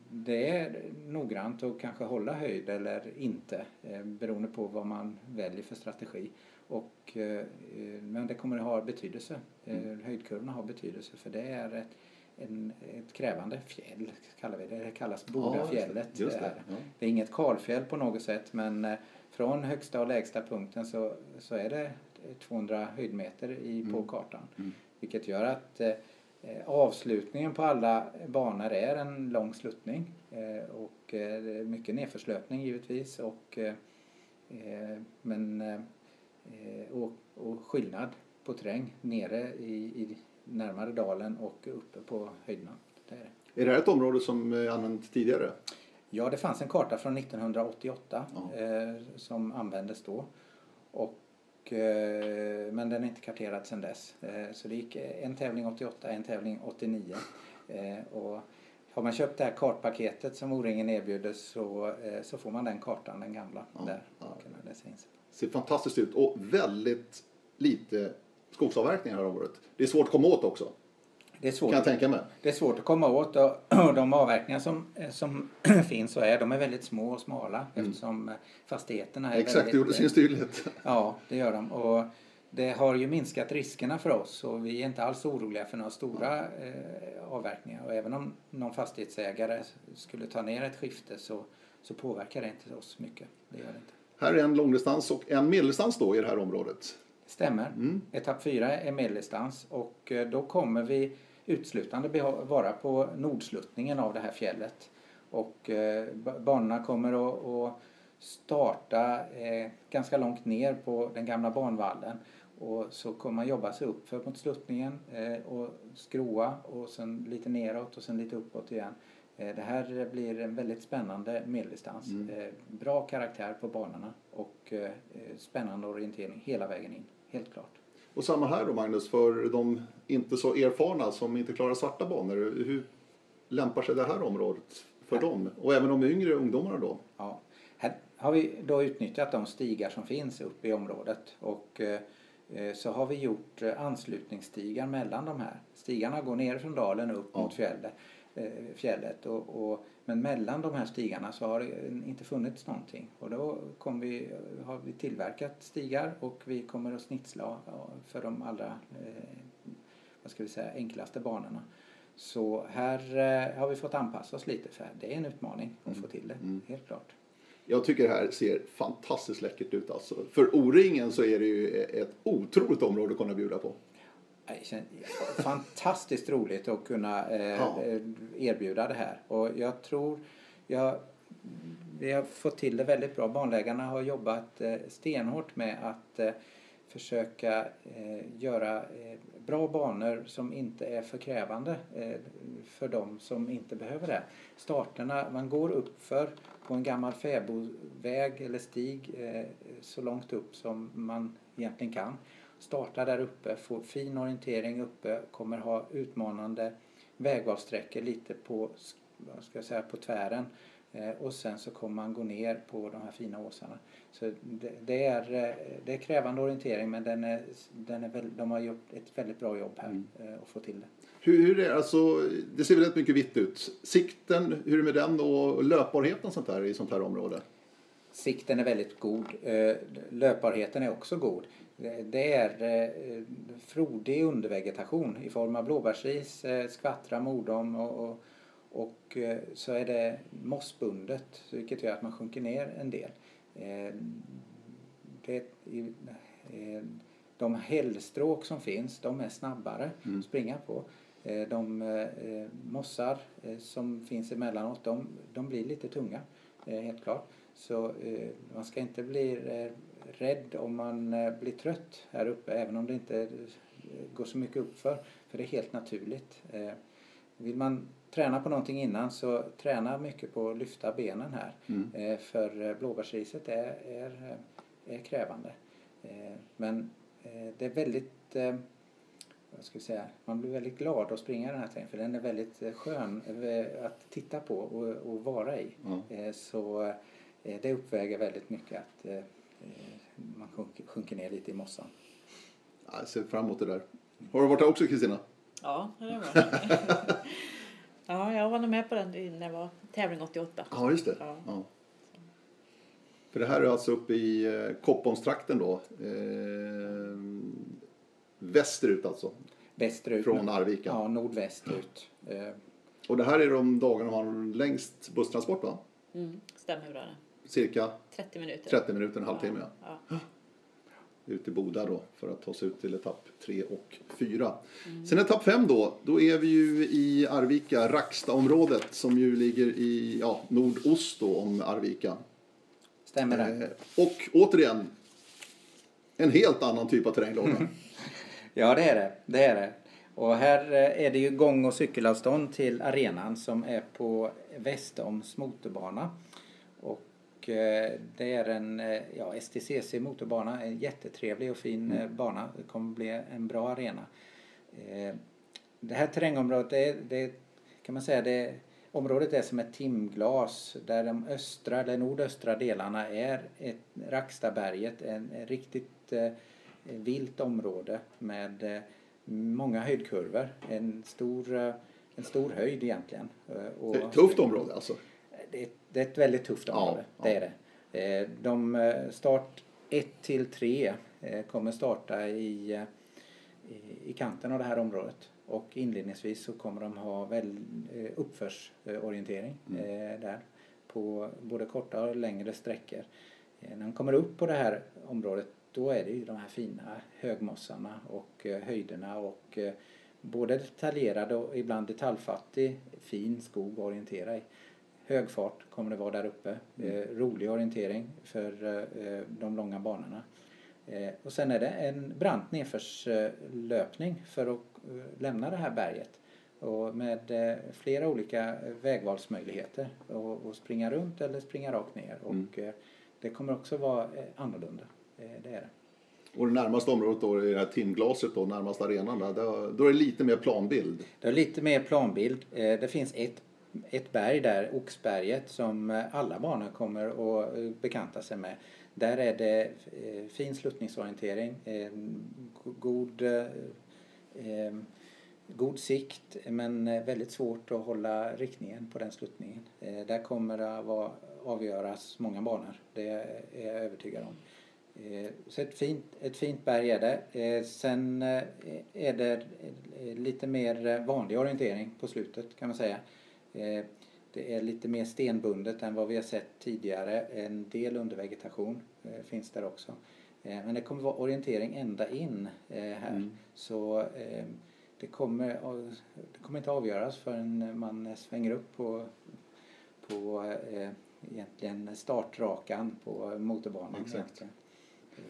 det är noggrant att kanske hålla höjd eller inte eh, beroende på vad man väljer för strategi. Och, eh, eh, men det kommer att ha betydelse. Eh, Höjdkurvorna har betydelse för det är ett, en, ett krävande fjäll kallar vi det. Det kallas Bodafjället. just det det. Ja. Det är inget kalfjäll på något sätt men eh, från högsta och lägsta punkten så, så är det 200 höjdmeter i, på Mm. kartan. Mm. Vilket gör att eh, eh, avslutningen på alla banor är en lång sluttning. Eh, och eh, mycket nedförslöpning givetvis. Och, eh, men, och, och skillnad på terräng nere i, i närmare dalen och uppe på höjderna. Det är det. Är det här ett område som är använt tidigare? Ja, det fanns en karta från 1988 Ja. eh, som användes då. Och, eh, men den är inte karterad sedan dess. Eh, så det gick en tävling 88, en tävling 89. Eh, och har man köpt det här kartpaketet som O-ringen erbjuder så, eh, så får man den kartan, den gamla, Ja, där. ja. Läsa in sig. Ser fantastiskt ut och väldigt lite skogsavverkningar här området. Det är svårt att komma åt också, Det är svårt. kan jag tänka mig. Det är svårt att komma åt och, och de avverkningar som, eh, som finns så är de är väldigt små och smala eftersom eh, fastigheterna är Mm. Exakt, det väldigt, gjorde syns tydligt. Ja, det gör de. Och det har ju minskat riskerna för oss och vi är inte alls oroliga för några stora eh, avverkningar. Och även om någon fastighetsägare skulle ta ner ett skifte så, så påverkar det inte oss mycket. Det gör det inte. Här är en långdistans och en medeldistans då i det här området. Stämmer. Mm. Etapp 4 är medeldistans och eh, då kommer vi utslutande vara på nordsluttningen av det här fjället. Och eh, ba- banorna kommer att, starta eh, ganska långt ner på den gamla banvallen. Och så kommer man jobba sig upp för mot sluttningen och skroa och sen lite neråt och sen lite uppåt igen. Det här blir en väldigt spännande medeldistans. Mm. Bra karaktär på banorna och spännande orientering hela vägen in. Helt klart. Och samma här då Magnus, för de inte så erfarna som inte klarar svarta banor. Hur lämpar sig det här området för Ja. dem? Och även de yngre ungdomarna då? Ja. Här har vi då utnyttjat de stigar som finns uppe i området och eh, så har vi gjort eh, anslutningsstigar mellan de här. Stigarna går ner från dalen upp Ja. mot fjället. Eh, fjället och, och, men mellan de här stigarna så har det inte funnits någonting. Och då kom vi, har vi tillverkat stigar och vi kommer att snitsla för de allra eh, vad ska vi säga, enklaste banorna. Så här eh, har vi fått anpassa oss lite för det är en utmaning att Mm. få till det, Mm. helt klart. Jag tycker det här ser fantastiskt läckert ut alltså. För O-ringen så är det ju ett otroligt område att kunna bjuda på. Fantastiskt roligt att kunna eh, ja. erbjuda det här. Och jag tror, jag, vi har fått till det väldigt bra. Barnlägarna har jobbat eh, stenhårt med att eh, försöka eh, göra eh, bra banor som inte är för krävande eh, för de som inte behöver det. Starterna, man går upp för på en gammal fäbodväg eller stig eh, så långt upp som man egentligen kan. Startar där uppe, får fin orientering uppe, kommer ha utmanande vägavsträckor lite på, vad ska jag säga, på tvären Eh, och sen så kommer man gå ner på de här fina åsarna. Så det, det är, eh, det är krävande orientering men den är, den är väl, de har gjort ett väldigt bra jobb här mm. Eh, att få till det. Hur, hur är alltså, det ser väldigt mycket vitt ut. Sikten, hur är det med den och löpbarheten sånt här, i sånt här område? Sikten är väldigt god. Löpbarheten är också god. Det är frodig undervegetation i form av blåbärsris, skvattra, mordom och, och och eh, så är det mossbundet vilket gör att man sjunker ner en del. Eh, det, eh, de hällstråk som finns de är snabbare mm. att springa på. De mossar som finns emellanåt de, de blir lite tunga helt klart. Så man ska inte bli rädd om man blir trött här uppe även om det inte går så mycket uppför. För det är helt naturligt. Vill man träna på någonting innan så träna mycket på att lyfta benen här. Mm. Eh, för eh, blåbärsriset är, är, eh, är krävande. Men det är väldigt vad ska jag säga, man blir väldigt glad att springa den här terrängen för den är väldigt skön att titta på och, och vara i. Mm. Så det uppväger väldigt mycket att man sjunker, sjunker ner lite i mossan. Jag ser fram emot det där. Har du varit där också Kristina? Ja, det har jag Ja, jag var nog med på den när det var tävling 88. Ja, just det. Ja. Ja. För det här är alltså uppe i eh, Koppomstrakten då. Eh, västerut alltså? Västerut. Från Arvika? Ja, nordvästut. Mm. Och det här är de dagarna man har längst busstransport va? Mm, stämmer bra Cirka? 30 minuter. 30 minuter, en halvtimme ja. ja ut till Boda då för att ta sig ut till etapp 3 och 4. Mm. Sen etapp 5 då, då är vi ju i Arvika, Rackstaområdet som ju ligger i ja, nordost då om Arvika. Stämmer det. Eh, och återigen, en helt annan typ av terräng då. ja det är det, det är det. Och här eh, är det ju gång och cykelavstånd till arenan som är på Västoms motorbana. Eh, det är en eh, ja, STCC motorbana, en jättetrevlig och fin mm. Eh, bana. Det kommer bli en bra arena. Det här terrängområdet, det, det kan man säga, det, området är som ett timglas där de östra, eller nordöstra delarna är ett, Rackstaberget, en, en riktigt eh, vilt område med eh, många höjdkurvor. En stor, en stor höjd egentligen. Och, tufft område alltså? Det, är, det är ett väldigt tufft område. Ja, det är det. Eh, de eh, start 1 till 3 eh, kommer starta i, i kanten av det här området. Och inledningsvis så kommer de ha väl, uppförsorientering mm. där på både korta och längre sträckor. När de kommer upp på det här området då är det ju de här fina högmossarna och höjderna och både detaljerad och ibland detaljfattig fin skog att orientera i hög fart kommer det vara där uppe. Mm. rolig orientering för eh, de långa banorna. Eh, och sen är det en brant nedförslöpning för att lämna det här berget. Och med flera olika vägvalsmöjligheter. Och, springa runt eller springa rakt ner. Mm. Och det kommer också vara annorlunda. det är det. Och det närmaste området då är det här timglaset då, närmast arenan där. Då är det lite mer planbild. Det är lite mer planbild. Det finns ett ett berg där, Oxberget, som eh, alla barnen kommer att eh, bekanta sig med. Där är det eh, fin sluttningsorientering, god, god sikt men väldigt svårt att hålla riktningen på den sluttningen. Där kommer det att avgöras många banor, det är jag övertygad om. Så ett fint, ett fint berg är det. Sen är det lite mer vanlig orientering på slutet kan man säga. Eh, det är lite mer stenbundet än vad vi har sett tidigare. En del undervegetation eh, finns där också. Eh, men det kommer vara orientering ända in här. Mm. Så det, kommer, det kommer inte avgöras förrän man svänger upp på, på egentligen startrakan på motorbanan. Exakt.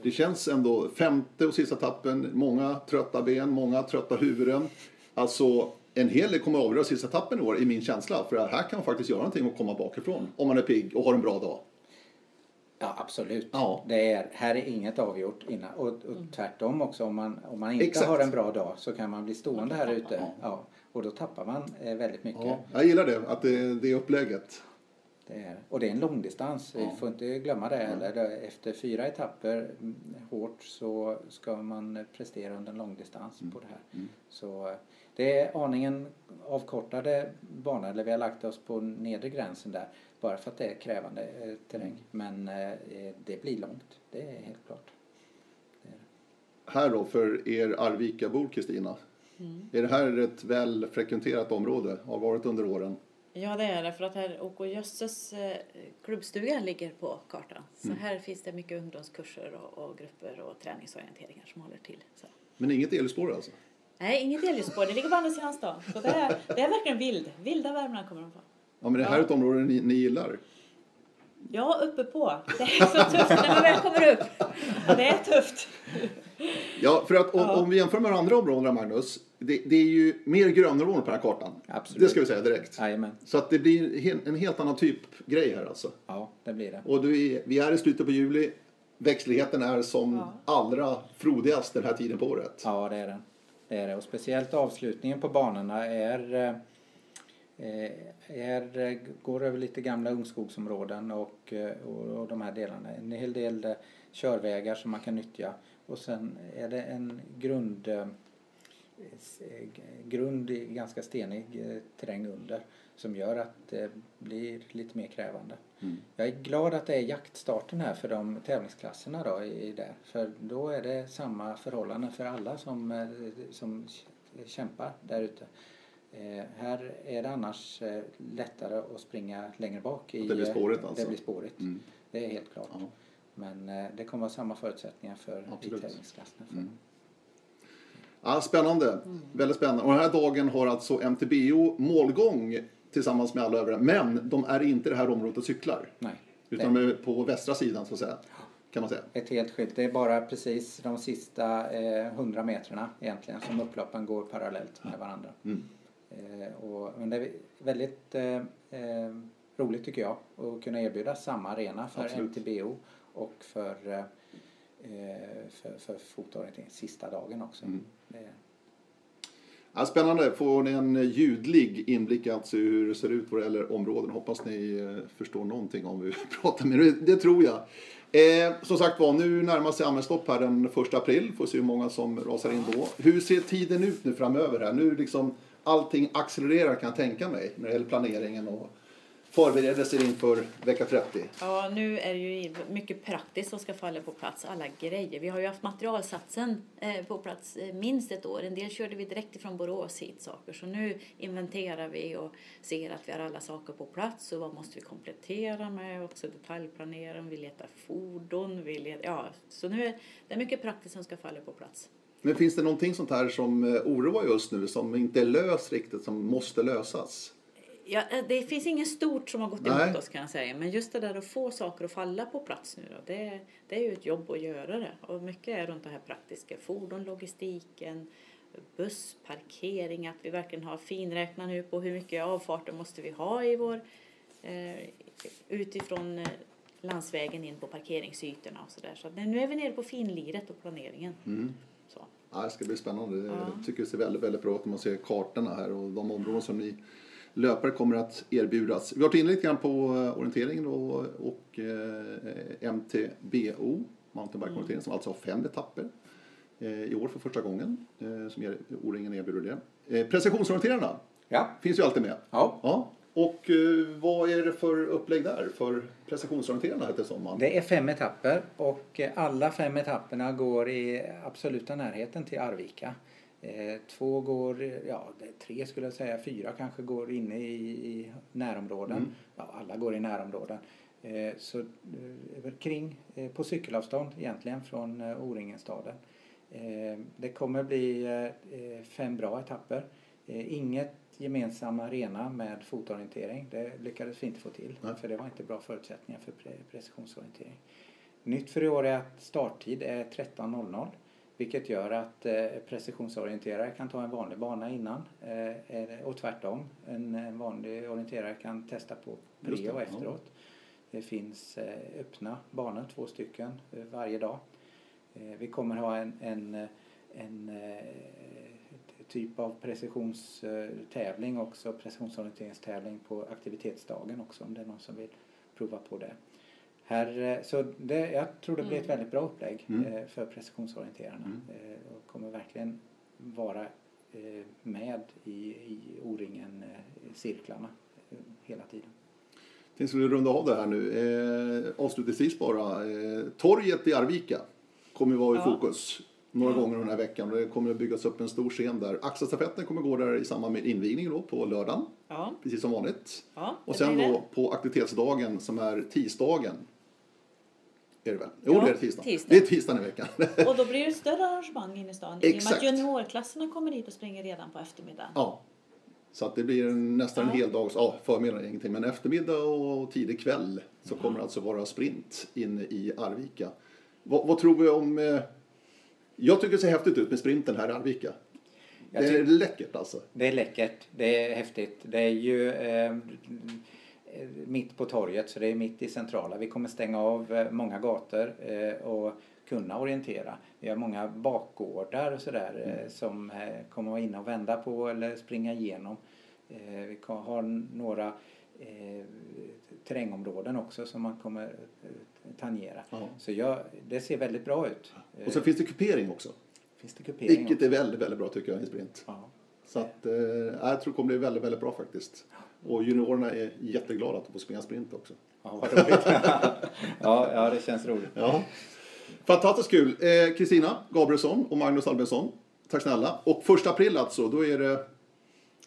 Det känns ändå, femte och sista tappen, många trötta ben, många trötta huvuden. Alltså en hel del kommer att avgöra sista tappen i år i min känsla. För här kan man faktiskt göra någonting och komma bakifrån. Om man är pigg och har en bra dag. Ja absolut. Ja. Det är, här är inget avgjort innan. Och, och tvärtom också om man, om man inte Exakt. har en bra dag så kan man bli stående här ute. Ja. Ja. Och då tappar man eh, väldigt mycket. Ja, jag gillar det, att det, det är upplägget. Det är, och det är en långdistans, Ja. vi får inte glömma det heller. Det- Efter fyra etapper mm, hårt så ska man prestera under en långdistans på det här. Mm. Så det är aningen avkortade banor, eller vi har lagt oss på nedre gränsen där. Bara för att det är krävande eh, terräng. Men eh, det blir långt, det är helt klart. Det är det. Här då, för er Arvika-bor Kristina. Är det här ett väl frekventerat område? Har varit under åren? Ja, det är det. För att här OK Jösses eh, klubbstuga ligger på kartan. Så här finns det mycket ungdomskurser och, och grupper och träningsorienteringar som håller till. Så. Men inget elspår alltså? Nej, inget elljusspår. Det ligger på andra sidan stan. Så det är, det är verkligen vild. Vilda Värmland kommer de få. Ja, men det här är ett område ni, ni gillar? Ja, uppe på. Det är så tufft när man väl kommer upp. Ja, det är tufft. Ja, för att om, Ja. om vi jämför med de andra områdena Magnus. Det, det är ju mer grönområden på den här kartan. Absolut. Det ska vi säga direkt. Jajamän, Så att det blir en helt annan typ grej här alltså. ja det blir det. Och du vi är i slutet på juli. Växtligheten är som Ja. allra frodigast den här tiden på året. Ja, det är det det, är det. Och speciellt avslutningen på banorna är, eh, är, går över lite gamla ungskogsområden och, och, och de här delarna. En hel del eh, körvägar som man kan nyttja. Och sen är det en grund, grund i ganska stenig terräng under som gör att det blir lite mer krävande. Mm. Jag är glad att det är jaktstarten här för de tävlingsklasserna då i, i det. För då är det samma förhållanden för alla som, som kämpar där ute. Eh, här är det annars eh, lättare att springa längre bak. I, Det blir spårigt eh, alltså? Det blir spårigt. Mm. Det är helt klart. Ja. Men eh, det kommer vara samma förutsättningar för Absolut. i tävlingsklasserna. För. Mm. Ja, spännande. Väldigt spännande. Och den här dagen har alltså MTBO målgång tillsammans med alla övriga. Men de är inte i det här området och cyklar. Nej. Utan de är på västra sidan så att säga. Kan man säga. Ett helt skilt. Det är bara precis de sista eh, 100 metrarna egentligen som upploppen går parallellt med varandra. Mm. Eh, och, men det är väldigt eh, eh, roligt tycker jag att kunna erbjuda samma arena för Absolut. MTBO och för, eh, eh, för, för fotorientering sista dagen också. Mm. Ja, spännande. Får ni en ljudlig inblick alltså i hur det ser ut vad det gäller områden. Hoppas ni eh, förstår någonting om vi pratar med det. Det tror jag. Eh, som sagt var, nu närmar sig anmälstopp här den 1 april. Får se hur många som rasar in då. Hur ser tiden ut nu framöver här? Nu liksom allting accelererar kan jag tänka mig när det gäller planeringen och förberedelser inför vecka 30. Ja, nu är det ju mycket praktiskt som ska falla på plats, alla grejer. Vi har ju haft materialsatsen eh, på plats eh, minst ett år. En del körde vi direkt ifrån Borås hit saker. Så nu inventerar vi och ser att vi har alla saker på plats och vad måste vi komplettera med. Också detaljplanera, vi letar fordon, vi letar, ja. Så nu är det mycket praktiskt som ska falla på plats. Men finns det någonting sånt här som eh, oroar just nu som inte är löst riktigt som måste lösas? Ja, eh, det finns inget stort som har gått Nej. emot oss kan jag säga. Men just det där att få saker att falla på plats nu då, det, det är ju ett jobb att göra det. Och mycket är runt det här praktiska. Fordon, logistiken, buss, parkering, att vi verkligen har finräknat nu på hur mycket avfarter måste vi ha i vår, eh, utifrån eh, landsvägen in på parkeringsytorna och sådär. Så att nu är vi nere på finliret och planeringen. Mm. Så. Ja, det ska bli spännande. Ja. Jag tycker det ser väldigt, väldigt bra ut när man ser kartorna här och de områden som ni löpare kommer att erbjudas. Vi har varit inne lite grann på eh, orienteringen och, och eh, MTBO, mountainbike-orientering, som alltså har fem etapper eh, i år för första gången. Eh, som O-ringen erbjuder det. Eh, precisionsorienterarna ja, finns ju alltid med. ja, Ja. Och eh, vad är det för upplägg där för precisionsorienterarna heter det som man? det är fem etapper och alla fem etapperna går i absoluta närheten till Arvika. Eh, två går, ja tre skulle jag säga, fyra kanske går inne i, i närområden. Mm. Ja, alla går i närområden. Eh, så eh, kring, på cykelavstånd egentligen från O-ringen-staden. Det kommer bli fem bra etapper. Inget gemensam arena med fotorientering. Det lyckades vi inte få till. Nej. För det var inte bra förutsättningar för pre- precisionsorientering. Nytt för i år är att starttid är 13.00. Vilket gör att eh, precisionsorienterare kan ta en vanlig bana innan. Eh, och tvärtom. En, vanlig orienterare kan testa på pre och efteråt. Det finns eh, öppna banor, två stycken varje dag. Vi kommer ha en, en, en typ av precisionstävling också, precisionsorienteringstävling på aktivitetsdagen också om det är någon som vill prova på det. Här, eh, så det, jag tror det blir ett Mm. väldigt bra upplägg Mm. eh, för precisionsorienterarna Mm. eh, och kommer verkligen vara eh, med i, i O-ringen-cirklarna eh, hela tiden. Jag skulle runda av det här nu. Eh, avslutningsvis bara. Eh, torget i Arvika kommer vara i Ja. fokus några Ja. gånger den här veckan. Det kommer att byggas upp en stor scen där. Axelstafetten kommer gå där i samband med invigningen då på lördagen, Ja, precis som vanligt. ja Och sen då på aktivitetsdagen som är tisdagen. Är det väl? Jo, Ja, det är tisdag. tisdag. Det är tisdagen i veckan. Och då blir det större arrangemang inne i stan. I och med att juniorklasserna kommer dit och springer redan på eftermiddagen. ja. Så att det blir en, nästan en Ja. hel dags, ja förmiddag ingenting, men eftermiddag och tidig kväll så kommer det alltså vara sprint inne i Arvika. Vad, vad tror vi om, eh, jag tycker det ser häftigt ut med sprinten här i Arvika. Det är läckert alltså. Det är läckert, det är häftigt. Det är ju eh, mitt på torget så det är mitt i centrala. Vi kommer stänga av eh, många gator eh, och kunna orientera. Vi har många bakgårdar och sådär eh, som eh, kommer vara inne och vända på eller springa igenom. Eh, vi har några eh, terrängområden också som man kommer eh, tangera. Ja. Så jag, det ser väldigt bra ut. Och så finns det kupering också. finns det kupering Vilket också. är väldigt, väldigt bra tycker jag i sprint. Ja. Så att, eh, jag tror det kommer bli väldigt, väldigt bra faktiskt. Och juniorerna är jätteglada att de får springa sprint också. Ja, vad roligt. ja, ja, det känns roligt. Ja. Fantastiskt kul. Eh, Kristina Gabrielsson och Magnus Albensson. Tack snälla. Och första april alltså, då är det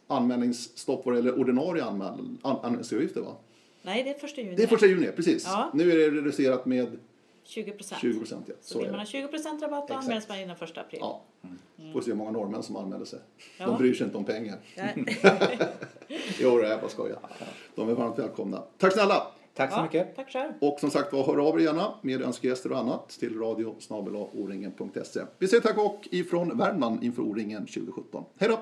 anmälningsstopp vad gäller ordinarie anmäl- an- anmälningsavgifter va? Nej, det är första juni. Det är första juni, precis. Ja. Nu är det reducerat med 20 procent. 20 procent. Ja. Så Så vill man ha det. 20 procent rabatt då anmäls man innan första april. Ja. Får se hur många norrmän som anmäler sig. De Ja. bryr sig inte om pengar. Jo, det är bara skoja. De är varmt välkomna. Tack snälla! Tack så Ja, mycket. Tack själv. Och som sagt var, hör av er gärna med önskegäster och annat till radio Vi säger tack och ifrån Värmland inför O-ringen 2017. Hej då!